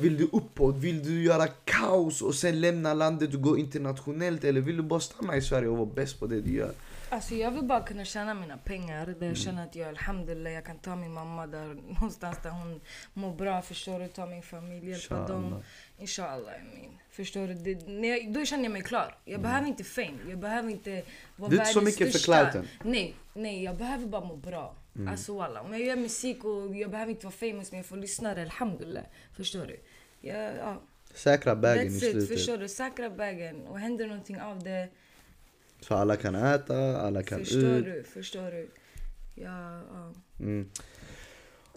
Vill du uppåt? Vill du göra kaos och sen lämna landet och gå internationellt? Eller vill du bara stanna i Sverige och vara bäst på det du gör? Alltså jag vill bara kunna tjäna mina pengar där jag känner att jag alhamdulillah jag kan ta min mamma där någonstans där hon mår bra förstår du, ta min familj, hjälpa dem. Inshallah. Inshallah I mean. Förstår du? Det, när jag, då känner jag mig klar. Jag behöver inte fame, jag behöver inte vara Du är inte så världens mycket för clouten. Nej, nej jag behöver bara må bra. Mm. Alltså walla, om jag gör musik och jag behöver inte vara famous men jag får lyssnare, alhamdulillah. Förstår du? Jag, ja, Säkra bagen i that's it, slutet. förstår du? Säkra bagen och händer någonting av det Så alla kan äta, alla kan Förstår ut. du? Förstår du? Ja, ja. Mm.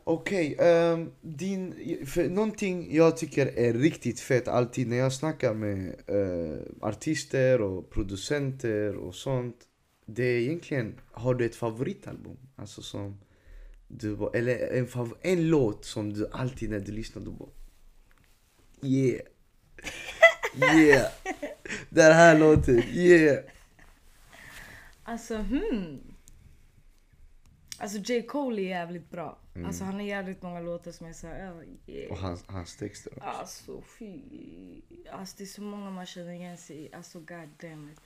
Okej, ehm, din... För någonting jag tycker är riktigt fett alltid när jag snackar med eh, artister och producenter och sånt. Det är egentligen, har du ett favoritalbum? Alltså som du eller en, fav, en låt som du alltid när du lyssnar du bara Yeah! Yeah! Den här låten, yeah! Alltså hmm. Alltså J. Cole är jävligt bra. Alltså han har jävligt många låtar som är såhär, oh, yeah. Och hans, hans texter också. Alltså fy. Alltså det är så många man känner igen sig i. Alltså god damn it.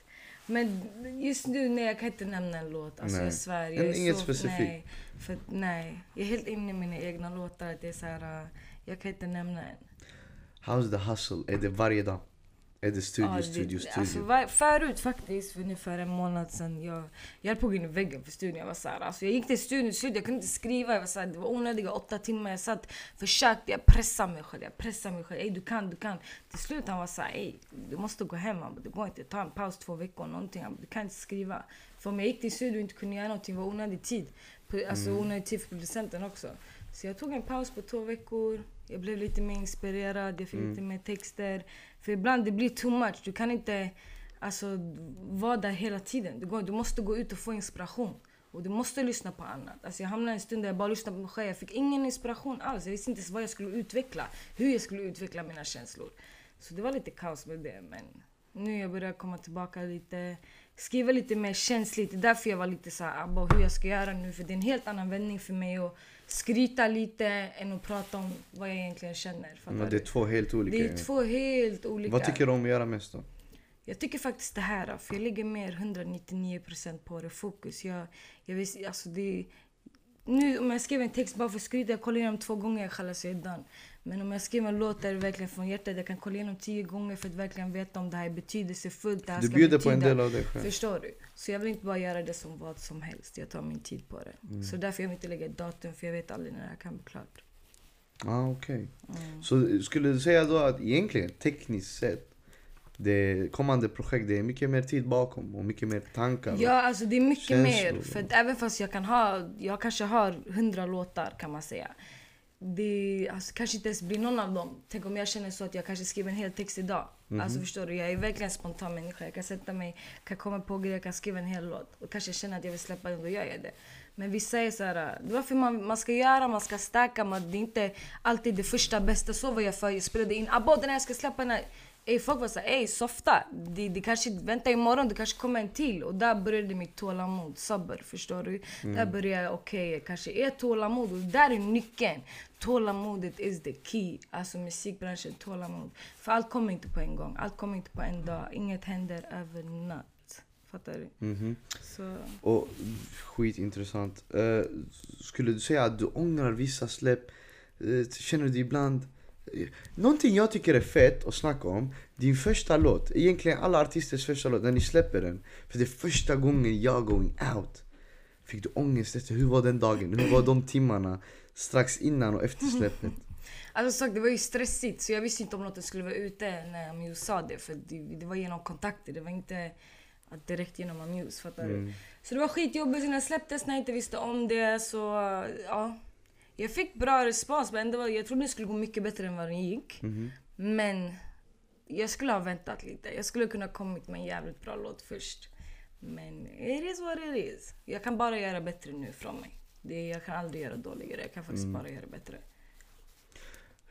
Men just nu nej jag kan inte nämna en låt. Alltså Nej. jag svär. Jag är inget så, specifikt. Nej, för nej. Jag är helt inne i mina egna låtar. Det är såhär, uh, jag kan inte nämna en. How's the hustle? Är det varje dag? Är det studio, Ja, studio, studio? Alltså, var, förut faktiskt, för ungefär en månad sedan, jag, jag höll på att gå in i väggen för studion. Jag var så här, alltså, jag gick till studion, studion, jag kunde inte skriva. Jag var så här, det var onödiga åtta timmar. Jag satt, försökte, jag pressade mig själv. Jag pressade mig själv. Ey, du kan, du kan. Till slut han var så här, ey, du måste gå hem. Han bara, det går inte. Ta en paus två veckor, någonting. Han bara, du kan inte skriva. För om jag gick till studion och inte kunde göra någonting var onödig tid. Alltså onödig tid för producenten också. Så jag tog en paus på två veckor. Jag blev lite mer inspirerad, jag fick lite mer texter. För ibland det blir too much. Du kan inte alltså, vara där hela tiden. Du, går, du måste gå ut och få inspiration. Och du måste lyssna på annat. Alltså jag hamnade en stund där jag bara lyssnade på mig själv. Jag fick ingen inspiration alls. Jag visste inte ens vad jag skulle utveckla. Hur jag skulle utveckla mina känslor. Så det var lite kaos med det. Men nu jag börjar komma tillbaka lite. Skriva lite mer känsligt. Det är därför jag var lite så här, hur jag ska göra nu. För det är en helt annan vändning för mig Och skryta lite än att prata om vad jag egentligen känner. Men det är två helt olika. det är två helt olika. Vad tycker du om att göra mest då? Jag tycker faktiskt det här, för jag lägger mer 199% på det. Fokus. Jag, jag vet, alltså det, nu om jag skriver en text bara för att skryta, jag kollar igenom två gånger, jag kallar sig done. Men om jag skriver en låt där det verkligen från hjärtat, jag kan kolla igenom tio gånger för att verkligen veta om det här är betydelsefullt. Det här Du bjuder på en del av dig själv. Förstår du? Så jag vill inte bara göra det som vad som helst. Jag tar min tid på det. Mm. Så därför jag vill inte lägga ett datum, för jag vet aldrig när det här kan bli klart. Ah, okej. Mm. Så skulle du säga då att egentligen, tekniskt sett, det kommande projekt, det är mycket mer tid bakom och mycket mer tankar? Ja, alltså det är mycket Känslor. mer. För att även fast jag kan ha, jag kanske har hundra låtar kan man säga. Det alltså, kanske inte ens blir någon av dem. Tänk om jag känner så att jag kanske skriver en hel text idag. Mhm. Alltså förstår du, jag är verkligen en spontan människa. Jag kan sätta mig, kan komma på grejer, jag kan skriva en hel låt. Och kanske känna att jag vill släppa den, då gör jag det. Men vissa är såhär, det varför man, man ska göra, man ska stärka, man, det är inte alltid det första bästa. Så var jag för, jag spelade in, abba den här jag ska släppa den här. Ey, folk var såhär, ey softa. Det, det kanske, vänta imorgon, det kanske kommer en till. Och där började mitt tålamod, sabber, förstår du? Där började jag, okej, okay, kanske är tålamod. Och där är nyckeln. Tålamodet is the key. Alltså musikbranschen, tålamod. För allt kommer inte på en gång, allt kommer inte på en dag. Inget händer över natt. Fattar du? Mhm. Så... Och skitintressant. Uh, skulle du säga att du ångrar vissa släpp? Uh, känner du ibland... Någonting jag tycker är fett att snacka om, din första låt. Egentligen alla artisters första låt, när ni släpper den. För det är första gången jag going out. Fick du ångest efter, hur var den dagen? Hur var de timmarna? Strax innan och efter släppet. Alltså sagt, det var ju stressigt så jag visste inte om låten skulle vara ute när Amuse sa det. För det, det var genom kontakter, det var inte att direkt genom Amuse. Fattar Mm. du? Så det var skitjobbigt när den släpptes när jag inte visste om det. Så ja. Jag fick bra respons men det var, jag trodde det skulle gå mycket bättre än vad det gick. Mhm. Men jag skulle ha väntat lite. Jag skulle kunna kommit med en jävligt bra låt först. Men it is what it is. Jag kan bara göra bättre nu från mig. Det, jag kan aldrig göra dåligare. Jag kan faktiskt Mm. bara göra bättre.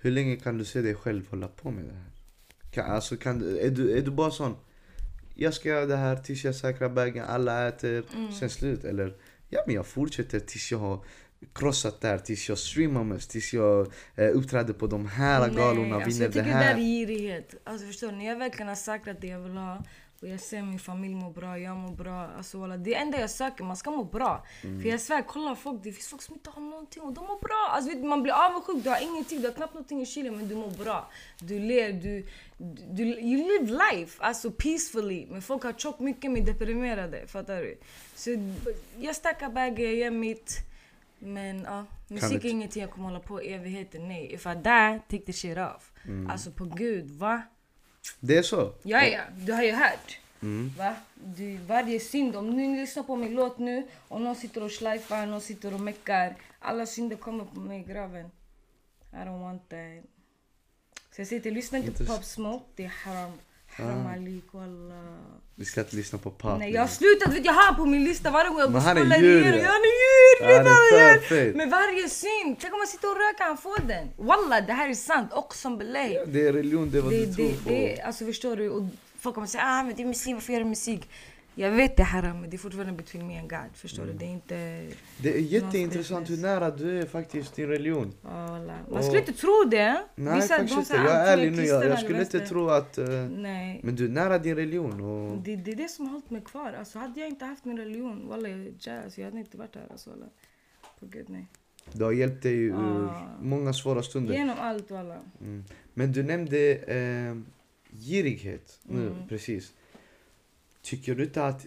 Hur länge kan du se dig själv hålla på med det här? Kan, alltså, kan, är, du, är du bara sån, jag ska göra det här tills jag säkrar bagen, alla äter, Mm. sen slut? Eller, ja men jag fortsätter tills jag har krossat det här, tills jag streamar mest, tills jag eh, uppträder på de här galorna, alltså jag det tycker här. det är girighet. Alltså förstår när jag verkligen har säkrat det jag vill ha och jag ser min familj må bra, jag mår bra. Alltså walla, det enda jag söker, man ska må bra. Mm. För jag svär, kolla folk, det finns folk som inte har någonting och de mår bra. Alltså vet, man blir avundsjuk, du har ingenting, du har knappt någonting i kylen men du mår bra. Du ler, du, du, you live life, alltså peacefully. Men folk har tjockt mycket med deprimerade, fattar du? Så jag stackar bagge, jag gör mitt. Men ja, musik är ingenting jag kommer hålla på i evigheter, nej. If I die, take the shit off. Mm. Alltså på gud, va? Det är så? Ja, ja, du har ju hört. Mm. Va? Du, varje synd, om ni lyssnar på min låt nu och någon sitter och slajfar, någon sitter och meckar. Alla synder kommer på mig i graven. I don't want that. Så jag säger till lyssna inte på Pop Smoke, det är haram. Haram alik, wallah. Vi ska inte lyssna på pop. Nej jag har slutat, vet jag har på min lista varje gång jag går igenom. ja. Ja, Han är djur! Han är fet. Med varje synd! Tänk om man sitter och röker, han får den. Wallah, det här är sant. Och som belägg. Det är religion, det är vad Det, du tror på. det, alltså förstår du? Och folk kommer säga ah, men det är musik, varför gör du musik? Jag vet det här men det är fortfarande between me and God. Förstår Mm. du? Det är inte... Det är jätteintressant hur nära du är faktiskt din religion. Och- Man skulle inte tro det. Nej Vissa, de inte. Jag är ärlig nu, jag, jag skulle inte tro att... eh, Nej. men du är nära din religion och... Det, det är det som har hållit mig kvar. Alltså, hade jag inte haft min religion, wallah, jag är jazz. Jag hade inte varit här. Alltså. På gud nej. Det har hjälpt dig ur Ah. många svåra stunder. Genom allt wallah. Mm. Men du nämnde eh, girighet, nu Mm. precis. Tycker du inte att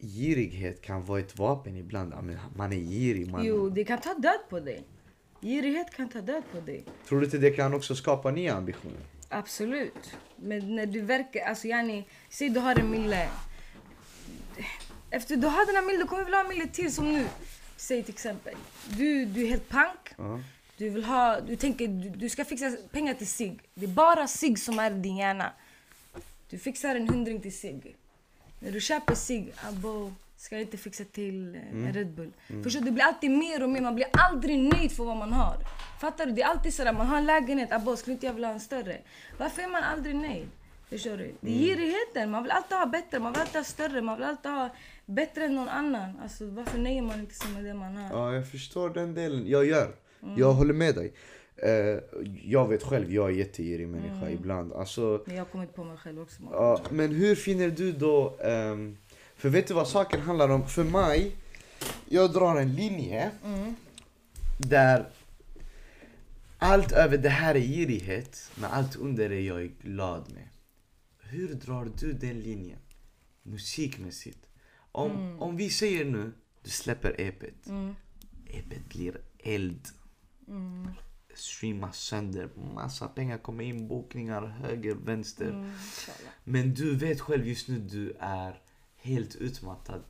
girighet kan vara ett vapen ibland? Man är girig, man... Jo, det kan ta död på dig. Girighet kan ta död på dig. Tror du inte det kan också skapa nya ambitioner? Absolut. Men när du verkar, alltså yani, säg du har en mille. Efter du har den här millen, du kommer vilja ha en mille till som nu. Säg till exempel, du, du är helt pank. Ja. Du vill ha, du tänker du, du ska fixa pengar till sig. Det är bara sig som är din hjärna. Du fixar en hundring till sig. När du köper sig, abo, ska jag inte fixa till eh, en Red Bull. Förstår du? Det blir alltid mer och mer, man blir aldrig nöjd för vad man har. Fattar du? Det är alltid sådär, man har en lägenhet, abo, skulle inte jag vilja ha en större? Varför är man aldrig nöjd? Förstår du? Det är girigheten, man vill alltid ha bättre, man vill alltid ha större, man vill alltid ha bättre än någon annan. Alltså varför nöjer man inte sig med det man har? Ja, jag förstår den delen. Jag gör. Jag håller med dig. Eh, jag vet själv, jag är jättegirig människa ibland. Alltså, Men jag har kommit på mig själv också. ja, men hur finner du då... ehm, för vet du vad saken handlar om? För mig, jag drar en linje där allt över det här är girighet, men allt under är jag glad med. Hur drar du den linjen? Musikmässigt. Om, om vi säger nu, du släpper EPet. EPet blir eld. Streamas sönder, massa pengar kommer in, bokningar höger, vänster. Mm. Men du vet själv just nu, du är helt utmattad.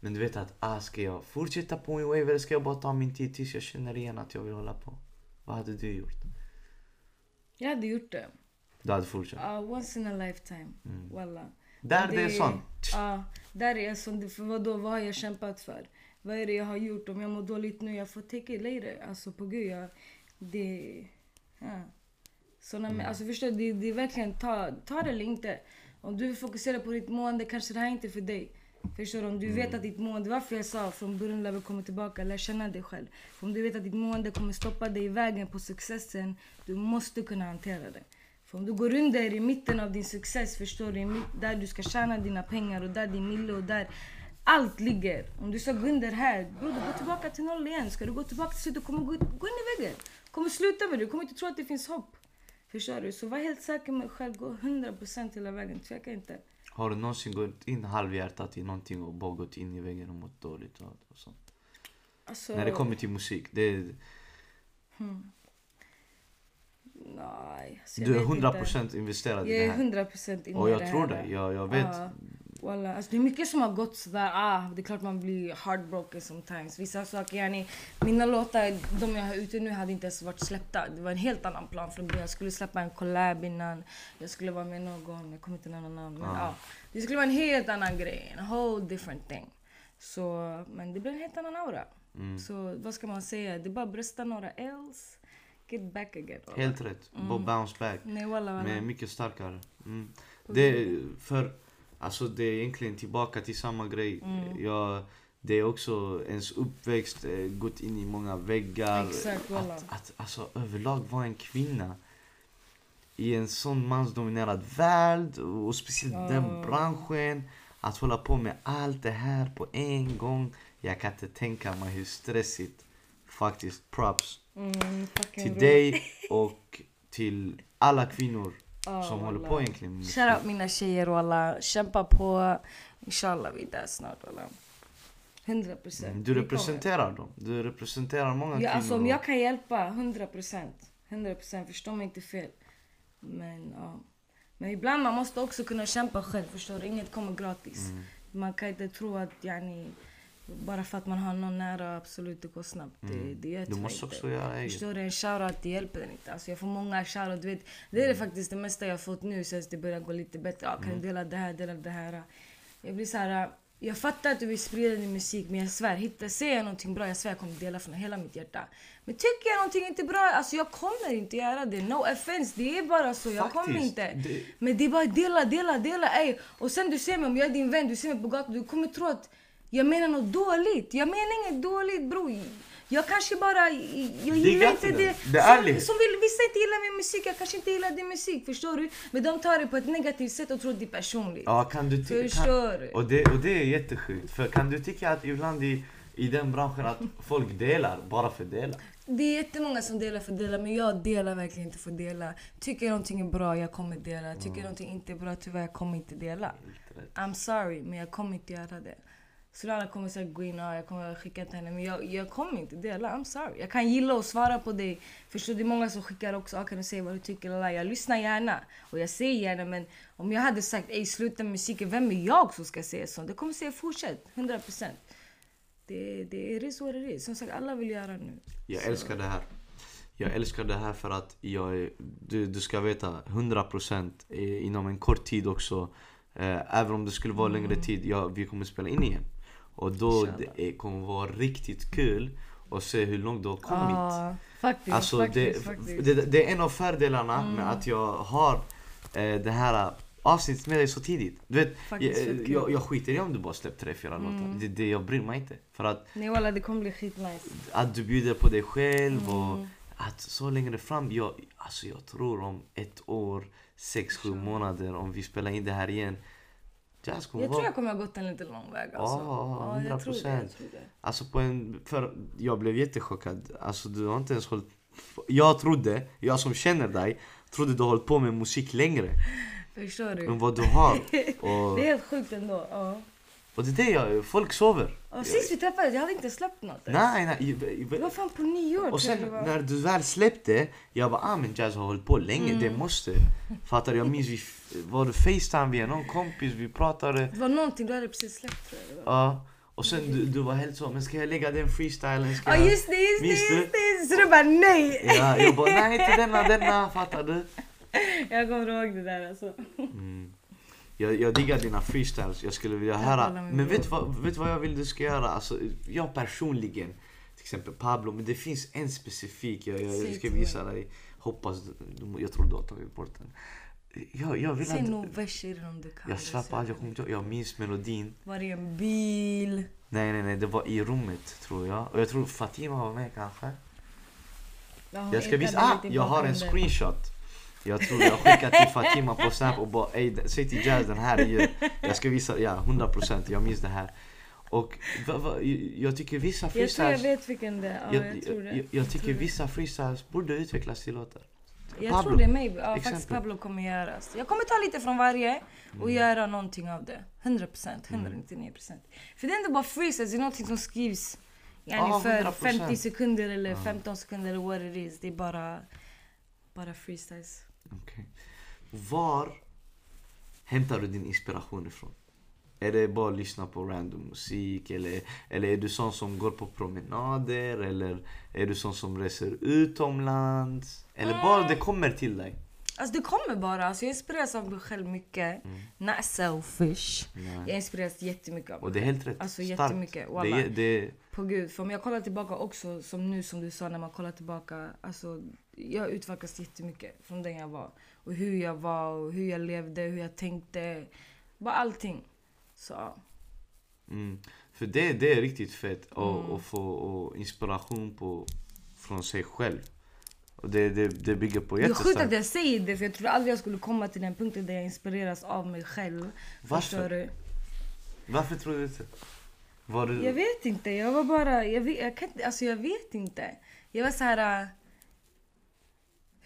Men du vet att, ah, ska jag fortsätta på min wave eller ska jag bara ta min tid tills jag känner igen att jag vill hålla på? Vad hade du gjort? Jag hade gjort det. Du hade fortsatt? Ja, once in a lifetime. Walla. Där det är sånt. Ja, där är sån. För vadå, vad har jag kämpat för? Vad är det jag har gjort? Om jag mår dåligt nu, jag får take it later. Alltså på gud, jag... Det... Ja. Såna, mm. Alltså förstår du, det, det är verkligen ta, ta det eller inte. Om du vill fokusera på ditt mående, kanske det här är inte för dig. Förstår du? Om du vet att ditt mående, varför jag sa från början när vi kommer tillbaka, lär känna dig själv. För om du vet att ditt mående kommer stoppa dig i vägen på successen, du måste kunna hantera det. För om du går under i mitten av din success, förstår du, där du ska tjäna dina pengar och där din mille och där allt ligger. Om du ska gå under här, bro, du går tillbaka till noll igen. Ska du gå tillbaka till slutet, kommer gå, gå in i väggen. Kommer sluta med det, du kommer inte tro att det finns hopp. Förstår du? Så var helt säker med dig själv, gå 100% hela vägen, tveka inte. Har du någonsin gått in halvhjärtat i någonting och bara gått in i väggen och mått dåligt? Och, och sånt? Alltså, När det kommer till musik, det är, Nej, alltså, du är vet inte. 100% investerad i Jag det är här. 100% inne Och jag tror dig, jag, jag vet. Ja, Walla. Alltså, det är mycket som har gått sådär. Ah, det är klart man blir heartbroken sometimes. Vissa saker, yani, mina låtar, de jag har ute nu hade inte ens varit släppta. Det var en helt annan plan från början. Jag skulle släppa en collab innan. Jag skulle vara med någon, jag kommer inte ihåg någon namn. Men, Ah. ja, det skulle vara en helt annan grej. En whole different thing. Så, men det blev en helt annan aura. Mm. Så vad ska man säga? Det är bara att brösta några else. Get back again. walla. Helt rätt. Bara bounce back. Nej walla walla. Men mycket starkare. Mm. Det, för, alltså det är egentligen tillbaka till samma grej. Mm. Jag, det är också ens uppväxt, eh, gått in i många väggar. Exakt, att, att alltså, överlag vara en kvinna i en sån mansdominerad värld och speciellt den Ja. branschen. Att hålla på med allt det här på en gång. Jag kan inte tänka mig hur stressigt. Faktiskt, props Mm, till dig och till alla kvinnor Ja, som håller på egentligen. Shoutout mina tjejer walla. Kämpa på. Inshallah vi är där snart walla. 100 procent. Du representerar dem. Du representerar många Ja, kvinnor. alltså om jag kan hjälpa 100 procent. 100 procent, förstå mig inte fel. Men ja. Men ibland man måste också kunna kämpa själv, förstår du? Inget kommer gratis. Mm. Man kan inte tro att yani, bara för att man har någon nära, absolut det går snabbt. Det, det gör Du måste inte. också göra eget. Förstår du? En shoutout det hjälper den inte. Alltså jag får många shoutout. Du vet, det är det faktiskt det mesta jag fått nu sen det börjar gå lite bättre. Ja, kan du dela det här, dela det här. Jag blir så här. Jag fattar att du vill sprida din musik men jag svär, hitta, säger jag någonting bra, jag svär jag kommer dela från hela mitt hjärta. Men tycker jag någonting inte bra, alltså jag kommer inte göra det. No offense, det är bara så. Jag kommer Faktiskt, inte. det- Men det är bara dela, dela, dela. Ey. Och sen du ser mig, om jag är din vän, du ser mig på gatan, du kommer tro att jag menar något dåligt. Jag menar inget dåligt bror. Jag kanske bara, jag gillar inte det. det. Är som, som vill, vissa inte gillar min musik, jag kanske inte gillar din musik. Förstår du? Men de tar det på ett negativt sätt och tror att det är personligt. Ja, kan du Förstår du? och, det, och det är jättesjukt. För kan du tycka att ibland i, i den branschen att folk delar bara för att dela? det är jättemånga som delar för att dela, men jag delar verkligen inte för att dela. Tycker någonting är bra, jag kommer dela. Tycker jag någonting inte är bra, tyvärr, jag kommer inte dela. I'm sorry, men jag kommer inte göra det. Solana kommer säkert gå in och jag kommer skicka till henne, men jag, jag kommer inte dela. I'm sorry. Jag kan gilla och svara på dig. Förstår du? Det är många som skickar också, ah, kan du säga vad du tycker? Lala. Jag lyssnar gärna och jag säger gärna, men om jag hade sagt ej sluta med musiken, vem är jag som ska säga sånt? Det kommer säga fortsätt, 100 procent. Det, det är så det är. Som sagt, alla vill göra nu. Jag Så- älskar det här. Jag älskar det här för att jag är, du, du ska veta 100% i- inom en kort tid också. Eh, även om det skulle vara längre tid, ja, vi kommer spela in igen. Och då det kommer vara riktigt kul att se hur långt du har kommit. Ja, faktiskt. Alltså faktiskt, det, faktiskt. det, det är en av fördelarna med att jag har eh, det här avsnittet med dig så tidigt. Du vet, Faktiskt jag, kul. jag, jag skiter i om du bara släppt tre, fyra låtar. Det, det, jag bryr mig inte. För att, Nej walla, det kommer bli skitnice. att du bjuder på dig själv och Mm. att så längre fram, jag, alltså jag tror om ett år, sex, sju månader om vi spelar in det här igen. Jazz kommer Jag vara... tror jag kommer ha gått en lite lång väg alltså. Ja, jag tror det, jag 100%. tror det. Alltså på en, för jag blev jättechockad. Alltså du har inte ens hållit... Jag trodde, jag som känner dig, trodde du har hållit på med musik längre Förstår du? än vad du har. Och, Det är helt sjukt ändå. Ja. Och det är det jag, folk sover. Och sist vi träffades, jag hade inte släppt något. Nej, nej. Det var fan på nyår Och sen det när du väl släppte, jag bara ah men Jazz har hållit på länge, det Mm. måste. Fattar du? Jag minns vi, var det Facetime via någon kompis, vi pratade. Det var någonting du hade precis släppt tror jag det. Ja. Och sen du, du var helt så, men ska jag lägga den freestylen? Ska Ja jag... just det, just det, just det! Så du bara nej! Ja, jag bara nej inte denna, denna, fattar du? Jag kommer ihåg det där alltså. Mm. Jag, jag diggar dina freestyles, jag skulle vilja höra. Men vet du vad, vet vad jag vill du ska göra? Alltså, jag personligen, till exempel Pablo, men det finns en specifik, jag, jag, jag ska visa dig. Hoppas, jag tror du har tagit bort den. Jag, jag vill Säg att... nog verser om du kan. Jag svär på allt, jag kommer inte ihåg. Jag minns melodin. Var det en bil? Nej nej nej, det var i rummet tror jag. Och jag tror Fatima var med kanske. Ja, Jag ska visa, ah! Jag har en screenshot. Jag tror jag skickade till Fatima på Snap och bara ey, säg till Jazz den här är ju... Jag ska visa, ja 100% jag minns det här. Och va, va, jag tycker vissa Jag tror jag freestyles... vet vilken det är. Ja, jag, tror det. jag, jag tycker vissa freestyles borde utvecklas till låtar. Jag Pablo, tror det, maybe. Ja, faktiskt. Pablo kommer göra. Så Jag kommer ta lite från varje och göra någonting av det. 100%, 199%. För det är inte bara freestyles, det är någonting som skrivs yani Ja, för 100%. 50 sekunder eller 15 sekunder eller what it is. Det är bara, bara freestyles. Okej. Var hämtar du din inspiration ifrån? Är det bara att lyssna på random musik eller, eller är du sån som går på promenader eller är du sån som reser utomlands? Eller bara det kommer till dig? Alltså det kommer bara. Alltså jag inspireras av mig själv mycket. Not selfish. Nej. Jag inspireras jättemycket av Och mig det är helt rätt. Alltså Starkt. jättemycket. Det, Wallah. är- det, På gud, för om jag kollar tillbaka också, som nu som du sa när man kollar tillbaka. Alltså, jag har utvecklats jättemycket från den jag var. Och hur jag var, och hur jag levde, hur jag tänkte. Bara allting. Så mm, för det, det är riktigt fett att Mm. få och inspiration på, från sig själv. Och det, det, det bygger på Det är sjukt att jättestarkt. jag säger det för jag trodde aldrig jag skulle komma till den punkten där jag inspireras av mig själv. Varför? Varför tror du inte? Var du... Jag vet inte, jag var bara, jag vet, jag kan, alltså jag vet inte. Jag var så här.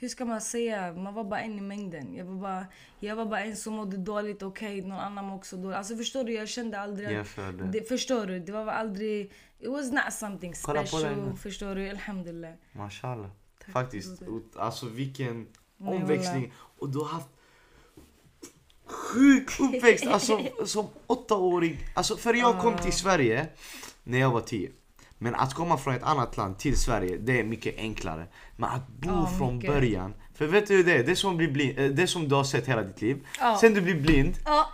Hur ska man säga? Man var bara en i mängden. Jag var bara, jag var bara en som mådde dåligt, okej, någon annan mådde också dåligt. Alltså förstår du, jag kände aldrig Jämför det. Förstår du? Det var aldrig, it was not something special. Förstår du? Alhamdulillah. Mashallah. Tack, Faktiskt. Alltså vilken omväxling. Och du har haft sjuk uppväxt. Alltså som åttaåring. Alltså för jag kom till Sverige när jag var tio. Men att komma från ett annat land till Sverige, det är mycket enklare. Men att bo Ja, från mycket. början. För vet du det? Det som, att bli blind, eh, det som du har sett hela ditt liv. Ja. Sen du blir blind. Ja,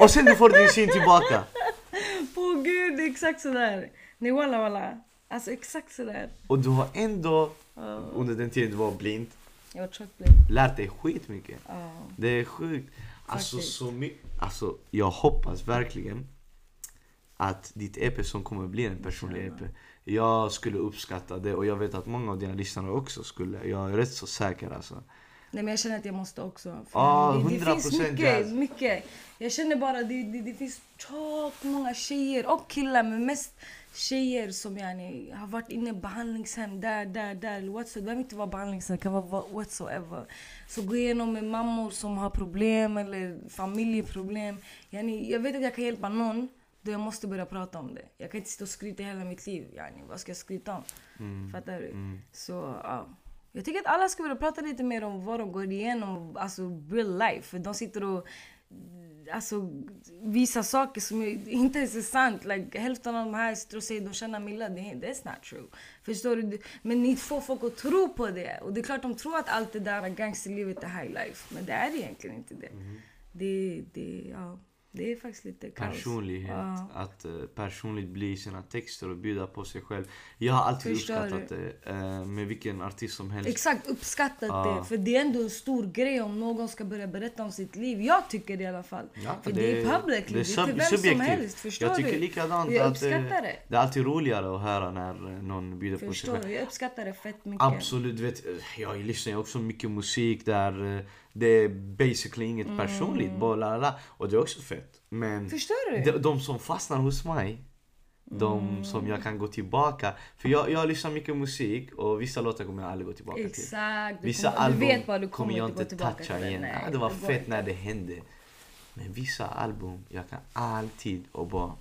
Och sen du får din syn tillbaka. på gud, det är exakt sådär. Nej walla walla. Alltså exakt sådär. Och du har ändå, under den tiden du var blind, Jag var tjockblind. lärt dig skitmycket. Ja. Det är sjukt. Alltså Faktiskt. så mycket. Alltså jag hoppas verkligen att ditt EP som kommer bli en personlig EP. Jag skulle uppskatta det och jag vet att många av dina lyssnare också skulle. Jag är rätt så säker alltså. Nej men jag känner att jag måste också. Ja, det, det 100% finns mycket, jazz. mycket. Jag känner bara det, det, det finns tjockt många tjejer och killar men mest tjejer som yani, har varit inne i behandlingshem där, där, där. eller Whatsoever. Det behöver inte vara behandlingshem, det kan vara whatsoever. Så gå igenom med mammor som har problem eller familjeproblem. Yani, jag vet att jag kan hjälpa någon då jag måste börja prata om det. Jag kan inte sitta och skryta hela mitt liv. Yani, vad ska jag skryta om? Fattar du? Så ja. Jag tycker att alla ska börja prata lite mer om vad de går igenom, alltså real life. För de sitter och alltså, visar saker som inte ens är sant. Like, hälften av de här sitter och säger de känner Milla, det är not true. Förstår du? Men ni får folk att tro på det. Och det är klart de tror att allt det där gangsterlivet är high life. Men det är egentligen inte det. Det, det, ja, det är faktiskt lite kaos. Personlighet, Ja. att uh, personligt bli i sina texter och bjuda på sig själv. Jag har alltid Förstår uppskattat det eh, med vilken artist som helst. Exakt, uppskattat Ja. det. För det är ändå en stor grej om någon ska börja berätta om sitt liv. Jag tycker det i alla fall. Ja, för det, är public, det är sub- inte vem som helst. Förstår Jag tycker du? likadant. Jag att, uppskattar eh, det. Det är alltid roligare att höra när eh, någon bjuder på sig Förstår själv. du? Jag uppskattar det fett mycket. Absolut, vet, eh, jag lyssnar också mycket musik där eh, det är basically inget Mm. personligt. Bara. Och det är också fett. Men Förstår du? de, de som fastnar hos mig, de Mm. som jag kan gå tillbaka. För jag, jag lyssnar mycket musik och vissa låtar kommer jag aldrig gå tillbaka till. Exakt. Du, Vissa kommer, album du vet vad du kommer kommer jag inte tillbaka toucha till. igen. Nej, det var fett när det hände. Men vissa album, jag kan alltid och bara...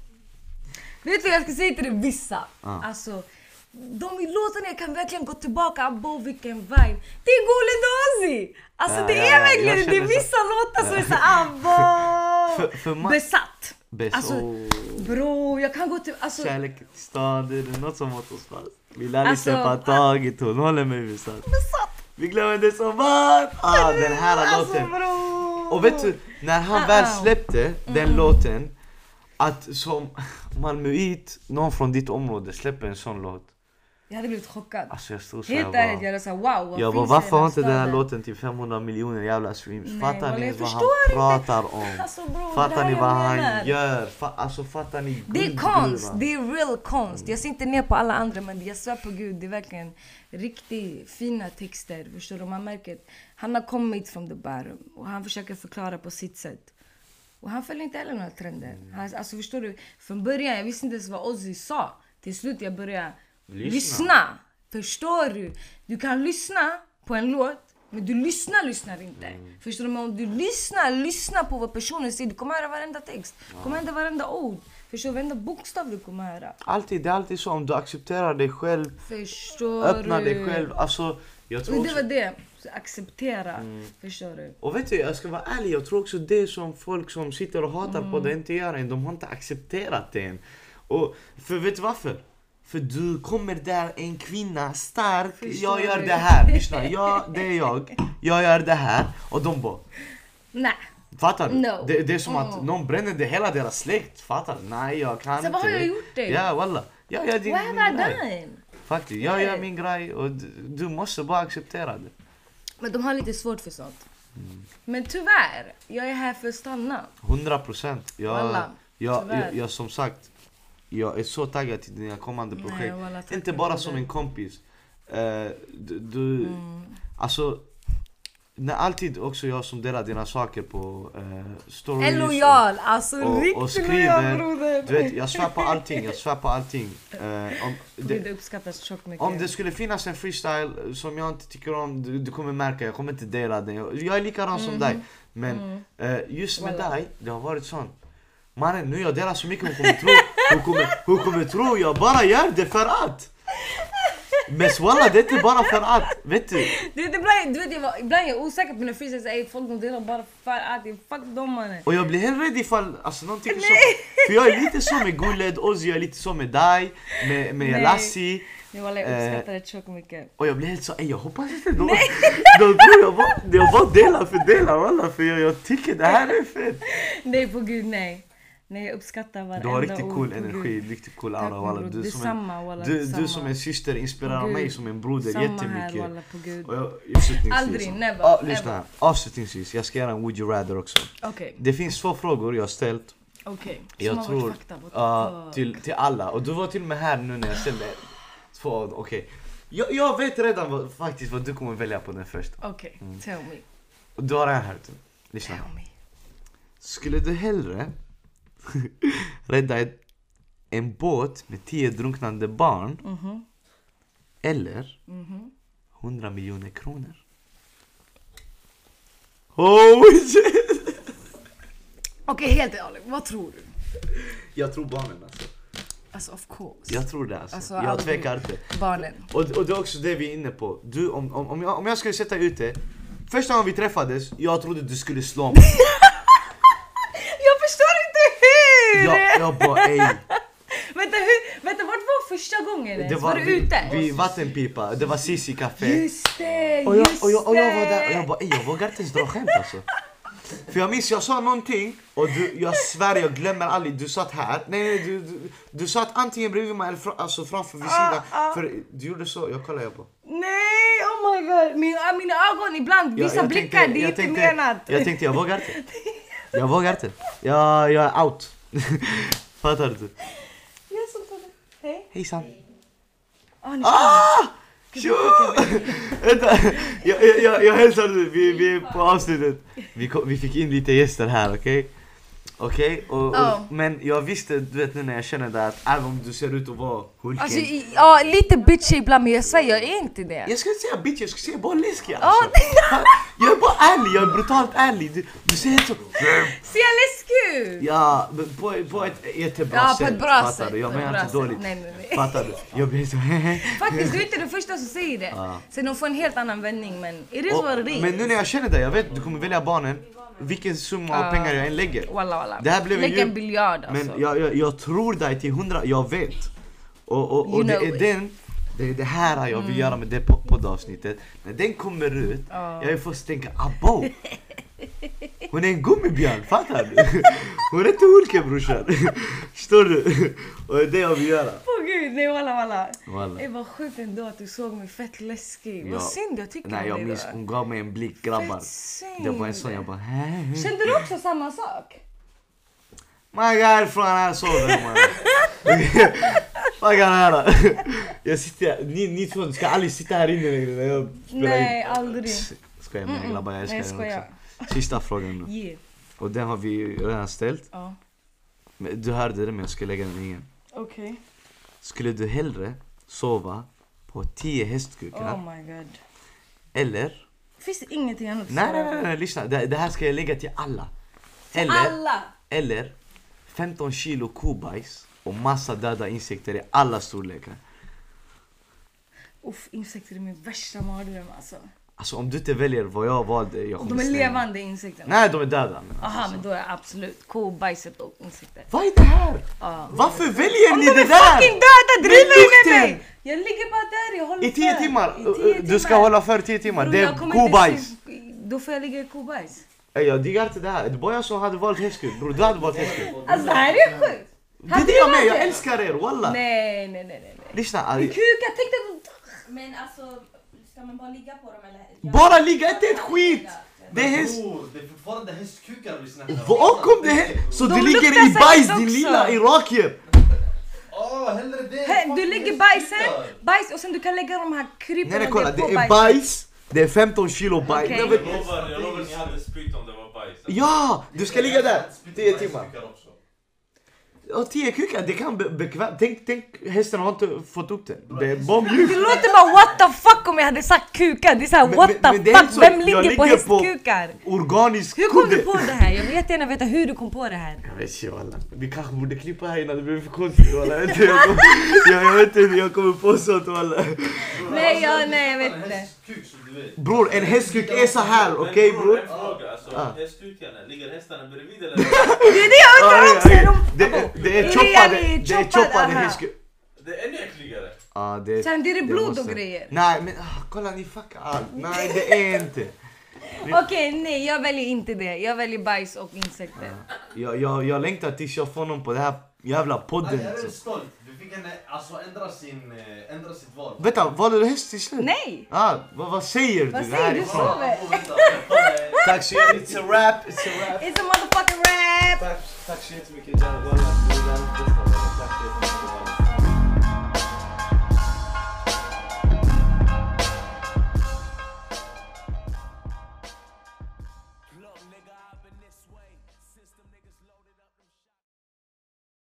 Vet du vad jag ska säga till dig? Vissa. Ja. Alltså, de låtarna jag kan verkligen gå tillbaka, abo vilken vibe. Det är Gole Dozy! Alltså Ja, det är ja, verkligen jag det. är känner så. vissa låtar som är såhär abo! För- för Besatt. Bäst. Alltså, oh. bro, jag kan gå till... Alltså, Kärlek till stan, det är något som åt oss fast. Vill aldrig Alltså, släppa ah. taget, hon håller mig besatt. besatt. Vi glömmer det som var. Ah, den här Alltså låten. bro! Och vet du, när han Ah, väl ah. släppte den låten, att som Malmöit, någon från ditt område släpper en sån låt. Jag hade blivit chockad. Alltså jag stod så Helt ärligt, jag hade såhär wow, vad Jag bara varför har inte den här låten till 500 miljoner jävla streams? Nej, Fattar ni vad han inte. pratar om? Alltså bro, Fattar ni vad han menar. gör? Fa alltså fattar ni Det är konst, det är real konst. Jag ser inte ner på alla andra men jag svär på gud, det är verkligen riktigt fina texter. Förstår du? Man märker att han har kommit from the bottom och han försöker förklara på sitt sätt. Och han följer inte heller några trender. Han, alltså förstår du? Från början, jag visste inte ens vad Ozzy sa. Till slut jag började Lyssna. lyssna. Förstår du? Du kan lyssna på en låt men du lyssnar, lyssnar inte. Förstår du? Men om du lyssnar, lyssnar på vad personen säger, du kommer höra varenda text. Du kommer höra varenda ord. Förstår du? Varenda bokstav du kommer höra. Alltid, det är alltid så om du accepterar dig själv, Förstår öppnar du? dig själv. Alltså, jag tror Och det var det. Acceptera. Förstår du? och vet du, jag ska vara ärlig, jag tror också det som folk som sitter och hatar Mm. på det inte gör än, de har inte accepterat det än. Och, för vet du varför? För du kommer där en kvinna stark, Förstår jag gör du? det här, lyssna, ja, det är jag, jag gör det här och de bara Nej. Fattar du? No. Det, det är som att Mm. någon bränner det hela deras släkt, fattar du? Nej jag kan Så inte vad har jag det. gjort dig? Ja walla, jag gör din, What have I done? Faktiskt, jag gör min grej och du, du måste bara acceptera det. Men de har lite svårt för sånt. Mm. Men tyvärr, jag är här för att stanna. 100 procent. Jag, jag, jag, jag, som sagt, jag är så taggad till dina kommande Nej, projekt. walla, tack Inte bara som en kompis. Eh, du, du Mm. alltså, när alltid också jag som delar dina saker på uh, stories. En lojal, alltså och, och riktigt skriver. lojal. Du vet, jag svär på allting, jag svär på allting. Eh, om, det, det uppskattas tjockt mycket. om det skulle finnas en freestyle som jag inte tycker om, du, du kommer märka, jag kommer inte dela den. Jag, jag är likadan som dig. Men eh, just med Wallah. dig, det har varit sånt. Mannen, nu jag delar så mycket, hon kommer tro, hon kommer, hon kommer tro jag bara gör det för att. Men walla, det är inte bara för att. Vet du? Du vet, ibland, du vet, jag ibland är jag osäker på när freestyles säger folk de delar bara för att. Fuck dem mannen. Och jag blir helt rädd ifall alltså, någon tycker så. För jag är lite så med Guled, Ozzy, jag är lite så med dig, med, med Nej. Lassie. Jag wallah, jag Eh, uppskattar det tjockt mycket. Och jag blir helt så, jag hoppas inte de, de tror jag bara, jag bara delar för delar walla för jag, jag tycker det här är fett. Nej på gud nej. Nej jag uppskattar varenda Du har riktigt ord, cool energi, riktigt cool aura walla. Du, som en, du, du som en syster inspirerar mig som en broder Samma här jättemycket. walla på gud. Och jag. Aldrig, never, Ah, lyssna här. Avslutningsvis, jag ska göra en would you rather också. Okej, Det finns två frågor jag har ställt. okej. Jag Som har tror, fakta. Fuck? till, till alla. Och du var till och med här nu när jag ställde två, okej. Jag, jag vet redan vad, faktiskt vad du kommer välja på den första. Okej, Mm. tell me. Du har den här. Lyssna. Tell me. Skulle du hellre rädda ett, en båt med tio drunknande barn Mhm. eller Mhm. 100 miljoner kronor? Oh shit! Okej, helt ärligt. Vad tror du? Jag tror barnen alltså. Alltså of course. Jag tror det alltså. Alltså, jag tvekar inte. Barnen. Och, och det är också det vi är inne på. Du, om, om, om, jag, om jag skulle sätta ut det. Första gången vi träffades, jag trodde du skulle slå mig. Jag hur! Jag, jag bara ey. Vänta, hur, vänta, vart var första gången ens? Det var, var du ute? vid vattenpipa, det var Sisi café. Just det, Och jag, just och, jag, och jag var det. där och jag bara ey, jag vågar inte ens dra skämt alltså. För jag minns jag sa någonting och du, jag svär jag glömmer aldrig, du satt här. Nej nej du, du, du satt antingen bredvid mig eller fra, alltså framför vid sidan. ah. För du gjorde så, jag kollade jag på. Nej, oh my god. Min, äh, mina ögon ibland, Jag- vissa jag blickar, tänkte- det är jag inte menat. Jag tänkte jag vågar inte. Jag vågar inte. Jag, jag är out. Fattar du? Jag som tar det. Hej. Hejsan. Ah, ni Ah! Tjo! Vänta, jag, jag, jag, jag hälsar nu, vi, vi är på avslutet. Vi, kom, vi fick in lite gäster här, okej? Okej, och, Ja. men jag visste, du vet nu när jag känner det att även om du ser ut att vara hulken. Alltså, i- ja, lite bitchy ibland men jag svär jag är inte det. jag ska inte säga bitch, jag ska säga bara läskig alltså. Jag är bara ärlig, jag är brutalt ärlig. Du, du säger så. Ser jag läskig ut? Ja, men på, på ett jättebra Ja, sätt. på ett bra fattar sätt. Du? Jag på ett menar bra inte sätt. dåligt. Nej, nej, nej. Fattar du? Jag blir så Faktiskt, du är inte den första som säger det. Sen de får en helt annan vändning men it is what it is. Men nu när jag känner dig, jag vet du kommer välja barnen. Vilken summa av Ja. pengar jag än lägger. Walla walla. Det här blev Lägg en biljard alltså. Men jag, jag, jag tror dig till hundra, jag vet. Och, och, och det är it. Mm. den, det är det här jag vill göra med det po- poddavsnittet. När den kommer ut, Ja. jag först tänka abo. Hon är en gummibjörn, fattar du? Hon är inte Hulken brorsan. Förstår du? Och det är det jag vill göra. Åh gud, nej walla walla. Walla. Det var sjukt ändå att du såg mig fett läskig. Ja. Vad synd jag tycker Nej om jag dig minns, då. hon gav mig en blick grabbar. Det var en sån jag bara "Hä?" Kände du också samma sak? Man går härifrån, här sover man. Vad kan här? Jag sitter ni, ni två ska aldrig sitta här inne längre när jag spelar Nej, in. aldrig. Skojar med Mm-mm. grabbar, jag älskar skojar. också. Sista frågan nu. Yeah. Och den har vi redan ställt. Ja. Men Du hörde det men jag ska lägga den igen. Okej. Skulle du hellre sova på 10 hästkukar Oh my god. eller... Finns det ingenting annat att Nej nej nej, nej lyssna. Det, det här ska jag lägga till alla. Eller, Alla! eller 15 kilo kobajs och massa döda insekter i alla storlekar. Uff, insekter är min värsta mardröm alltså. Alltså om du inte väljer vad jag valde, jag kommer de är stänga. levande insekter. Nej de är döda. Men Aha, alltså. men då är jag absolut ko, bajset och insekter. Vad är det här? Ja. Varför väljer Om ni de det är där? fucking döda, driva Men inte lukten! mig! Jag ligger bara där, jag håller I 10 för. timmar? I 10 Du ska hålla för 10 timmar. Bror, Det är kobajs. Då får jag ligga i kobajs. Ey, Jag diggar inte det här. Det var jag som hade valt hästkuk. Bror du hade valt hästkuk. Alltså det här är sjukt! Det är det jag med, jag älskar er walla. Nej, nej, nej, nej. Lyssna. En aj- kuk, jag tänkte... Men alltså, ska man bara ligga på dem eller? Bara ligga, inte ett skit! Det är häst... Bror, det är fortfarande hästkukar vi snackar om. Och om det är... Så De du ligger luktar i bajs säkert din också. lilla irakier! Åh, hellre det! Fuck du lägger hästkukar. bajsen, bajs och sen du kan lägga de här krypen Nej kolla, det är bajs. Det är 15 kilo bajs. Okej. Jag lovar, jag lovar ni hade spytt om det var bajs. Ja! Du ska ligga där 10 timmar. Hästkukar också. Och 10 kukar, det kan be bekvämt. Tänk, tänk, hästen har inte fått upp det. Det är. Det låter bara what the fuck om jag hade sagt kukar. Det är såhär what men- the men fuck, så. vem ligger på ligger på- hästkukar? Organisk Hur kom du kudde. på det här? Jag vill jättegärna veta hur du kom på det här. Jag vet inte walla. Vi kanske borde klippa här innan det blir för konstigt walla. Jag vet inte, jag, kom, jag, jag vet inte hur jag kommer på sånt walla. Nej, ja, nej jag vet inte. Hästkuk som du vet. Bror en hästkuk är så här, okej Men bror? En fråga, alltså Ah. hästkukarna, ligger hästarna bredvid eller? Det är det jag undrar också! Är de- Det, är- det det choppade, det är choppad, choppade aha. hästkuk. Det är ännu äckligare. Ja, det, Sen det är det blod och grejer. Nej men ah, kolla ni fuckar allt. Nej det är inte. Okej, nej jag väljer inte det. Jag väljer bajs och insekter. Jag, jag, jag längtar tills jag får någon på den här jävla podden. Jag är Alltså. stolt. Henne alltså ändra, sin, eh, ändra sitt val. Vänta, valde du häst till slut? Nej! Ah, vad, vad säger du? Vad säger du? Tack så jättemycket. It's a rap, it's a rap. It's a motherfucking rap! Tack, tack så jättemycket.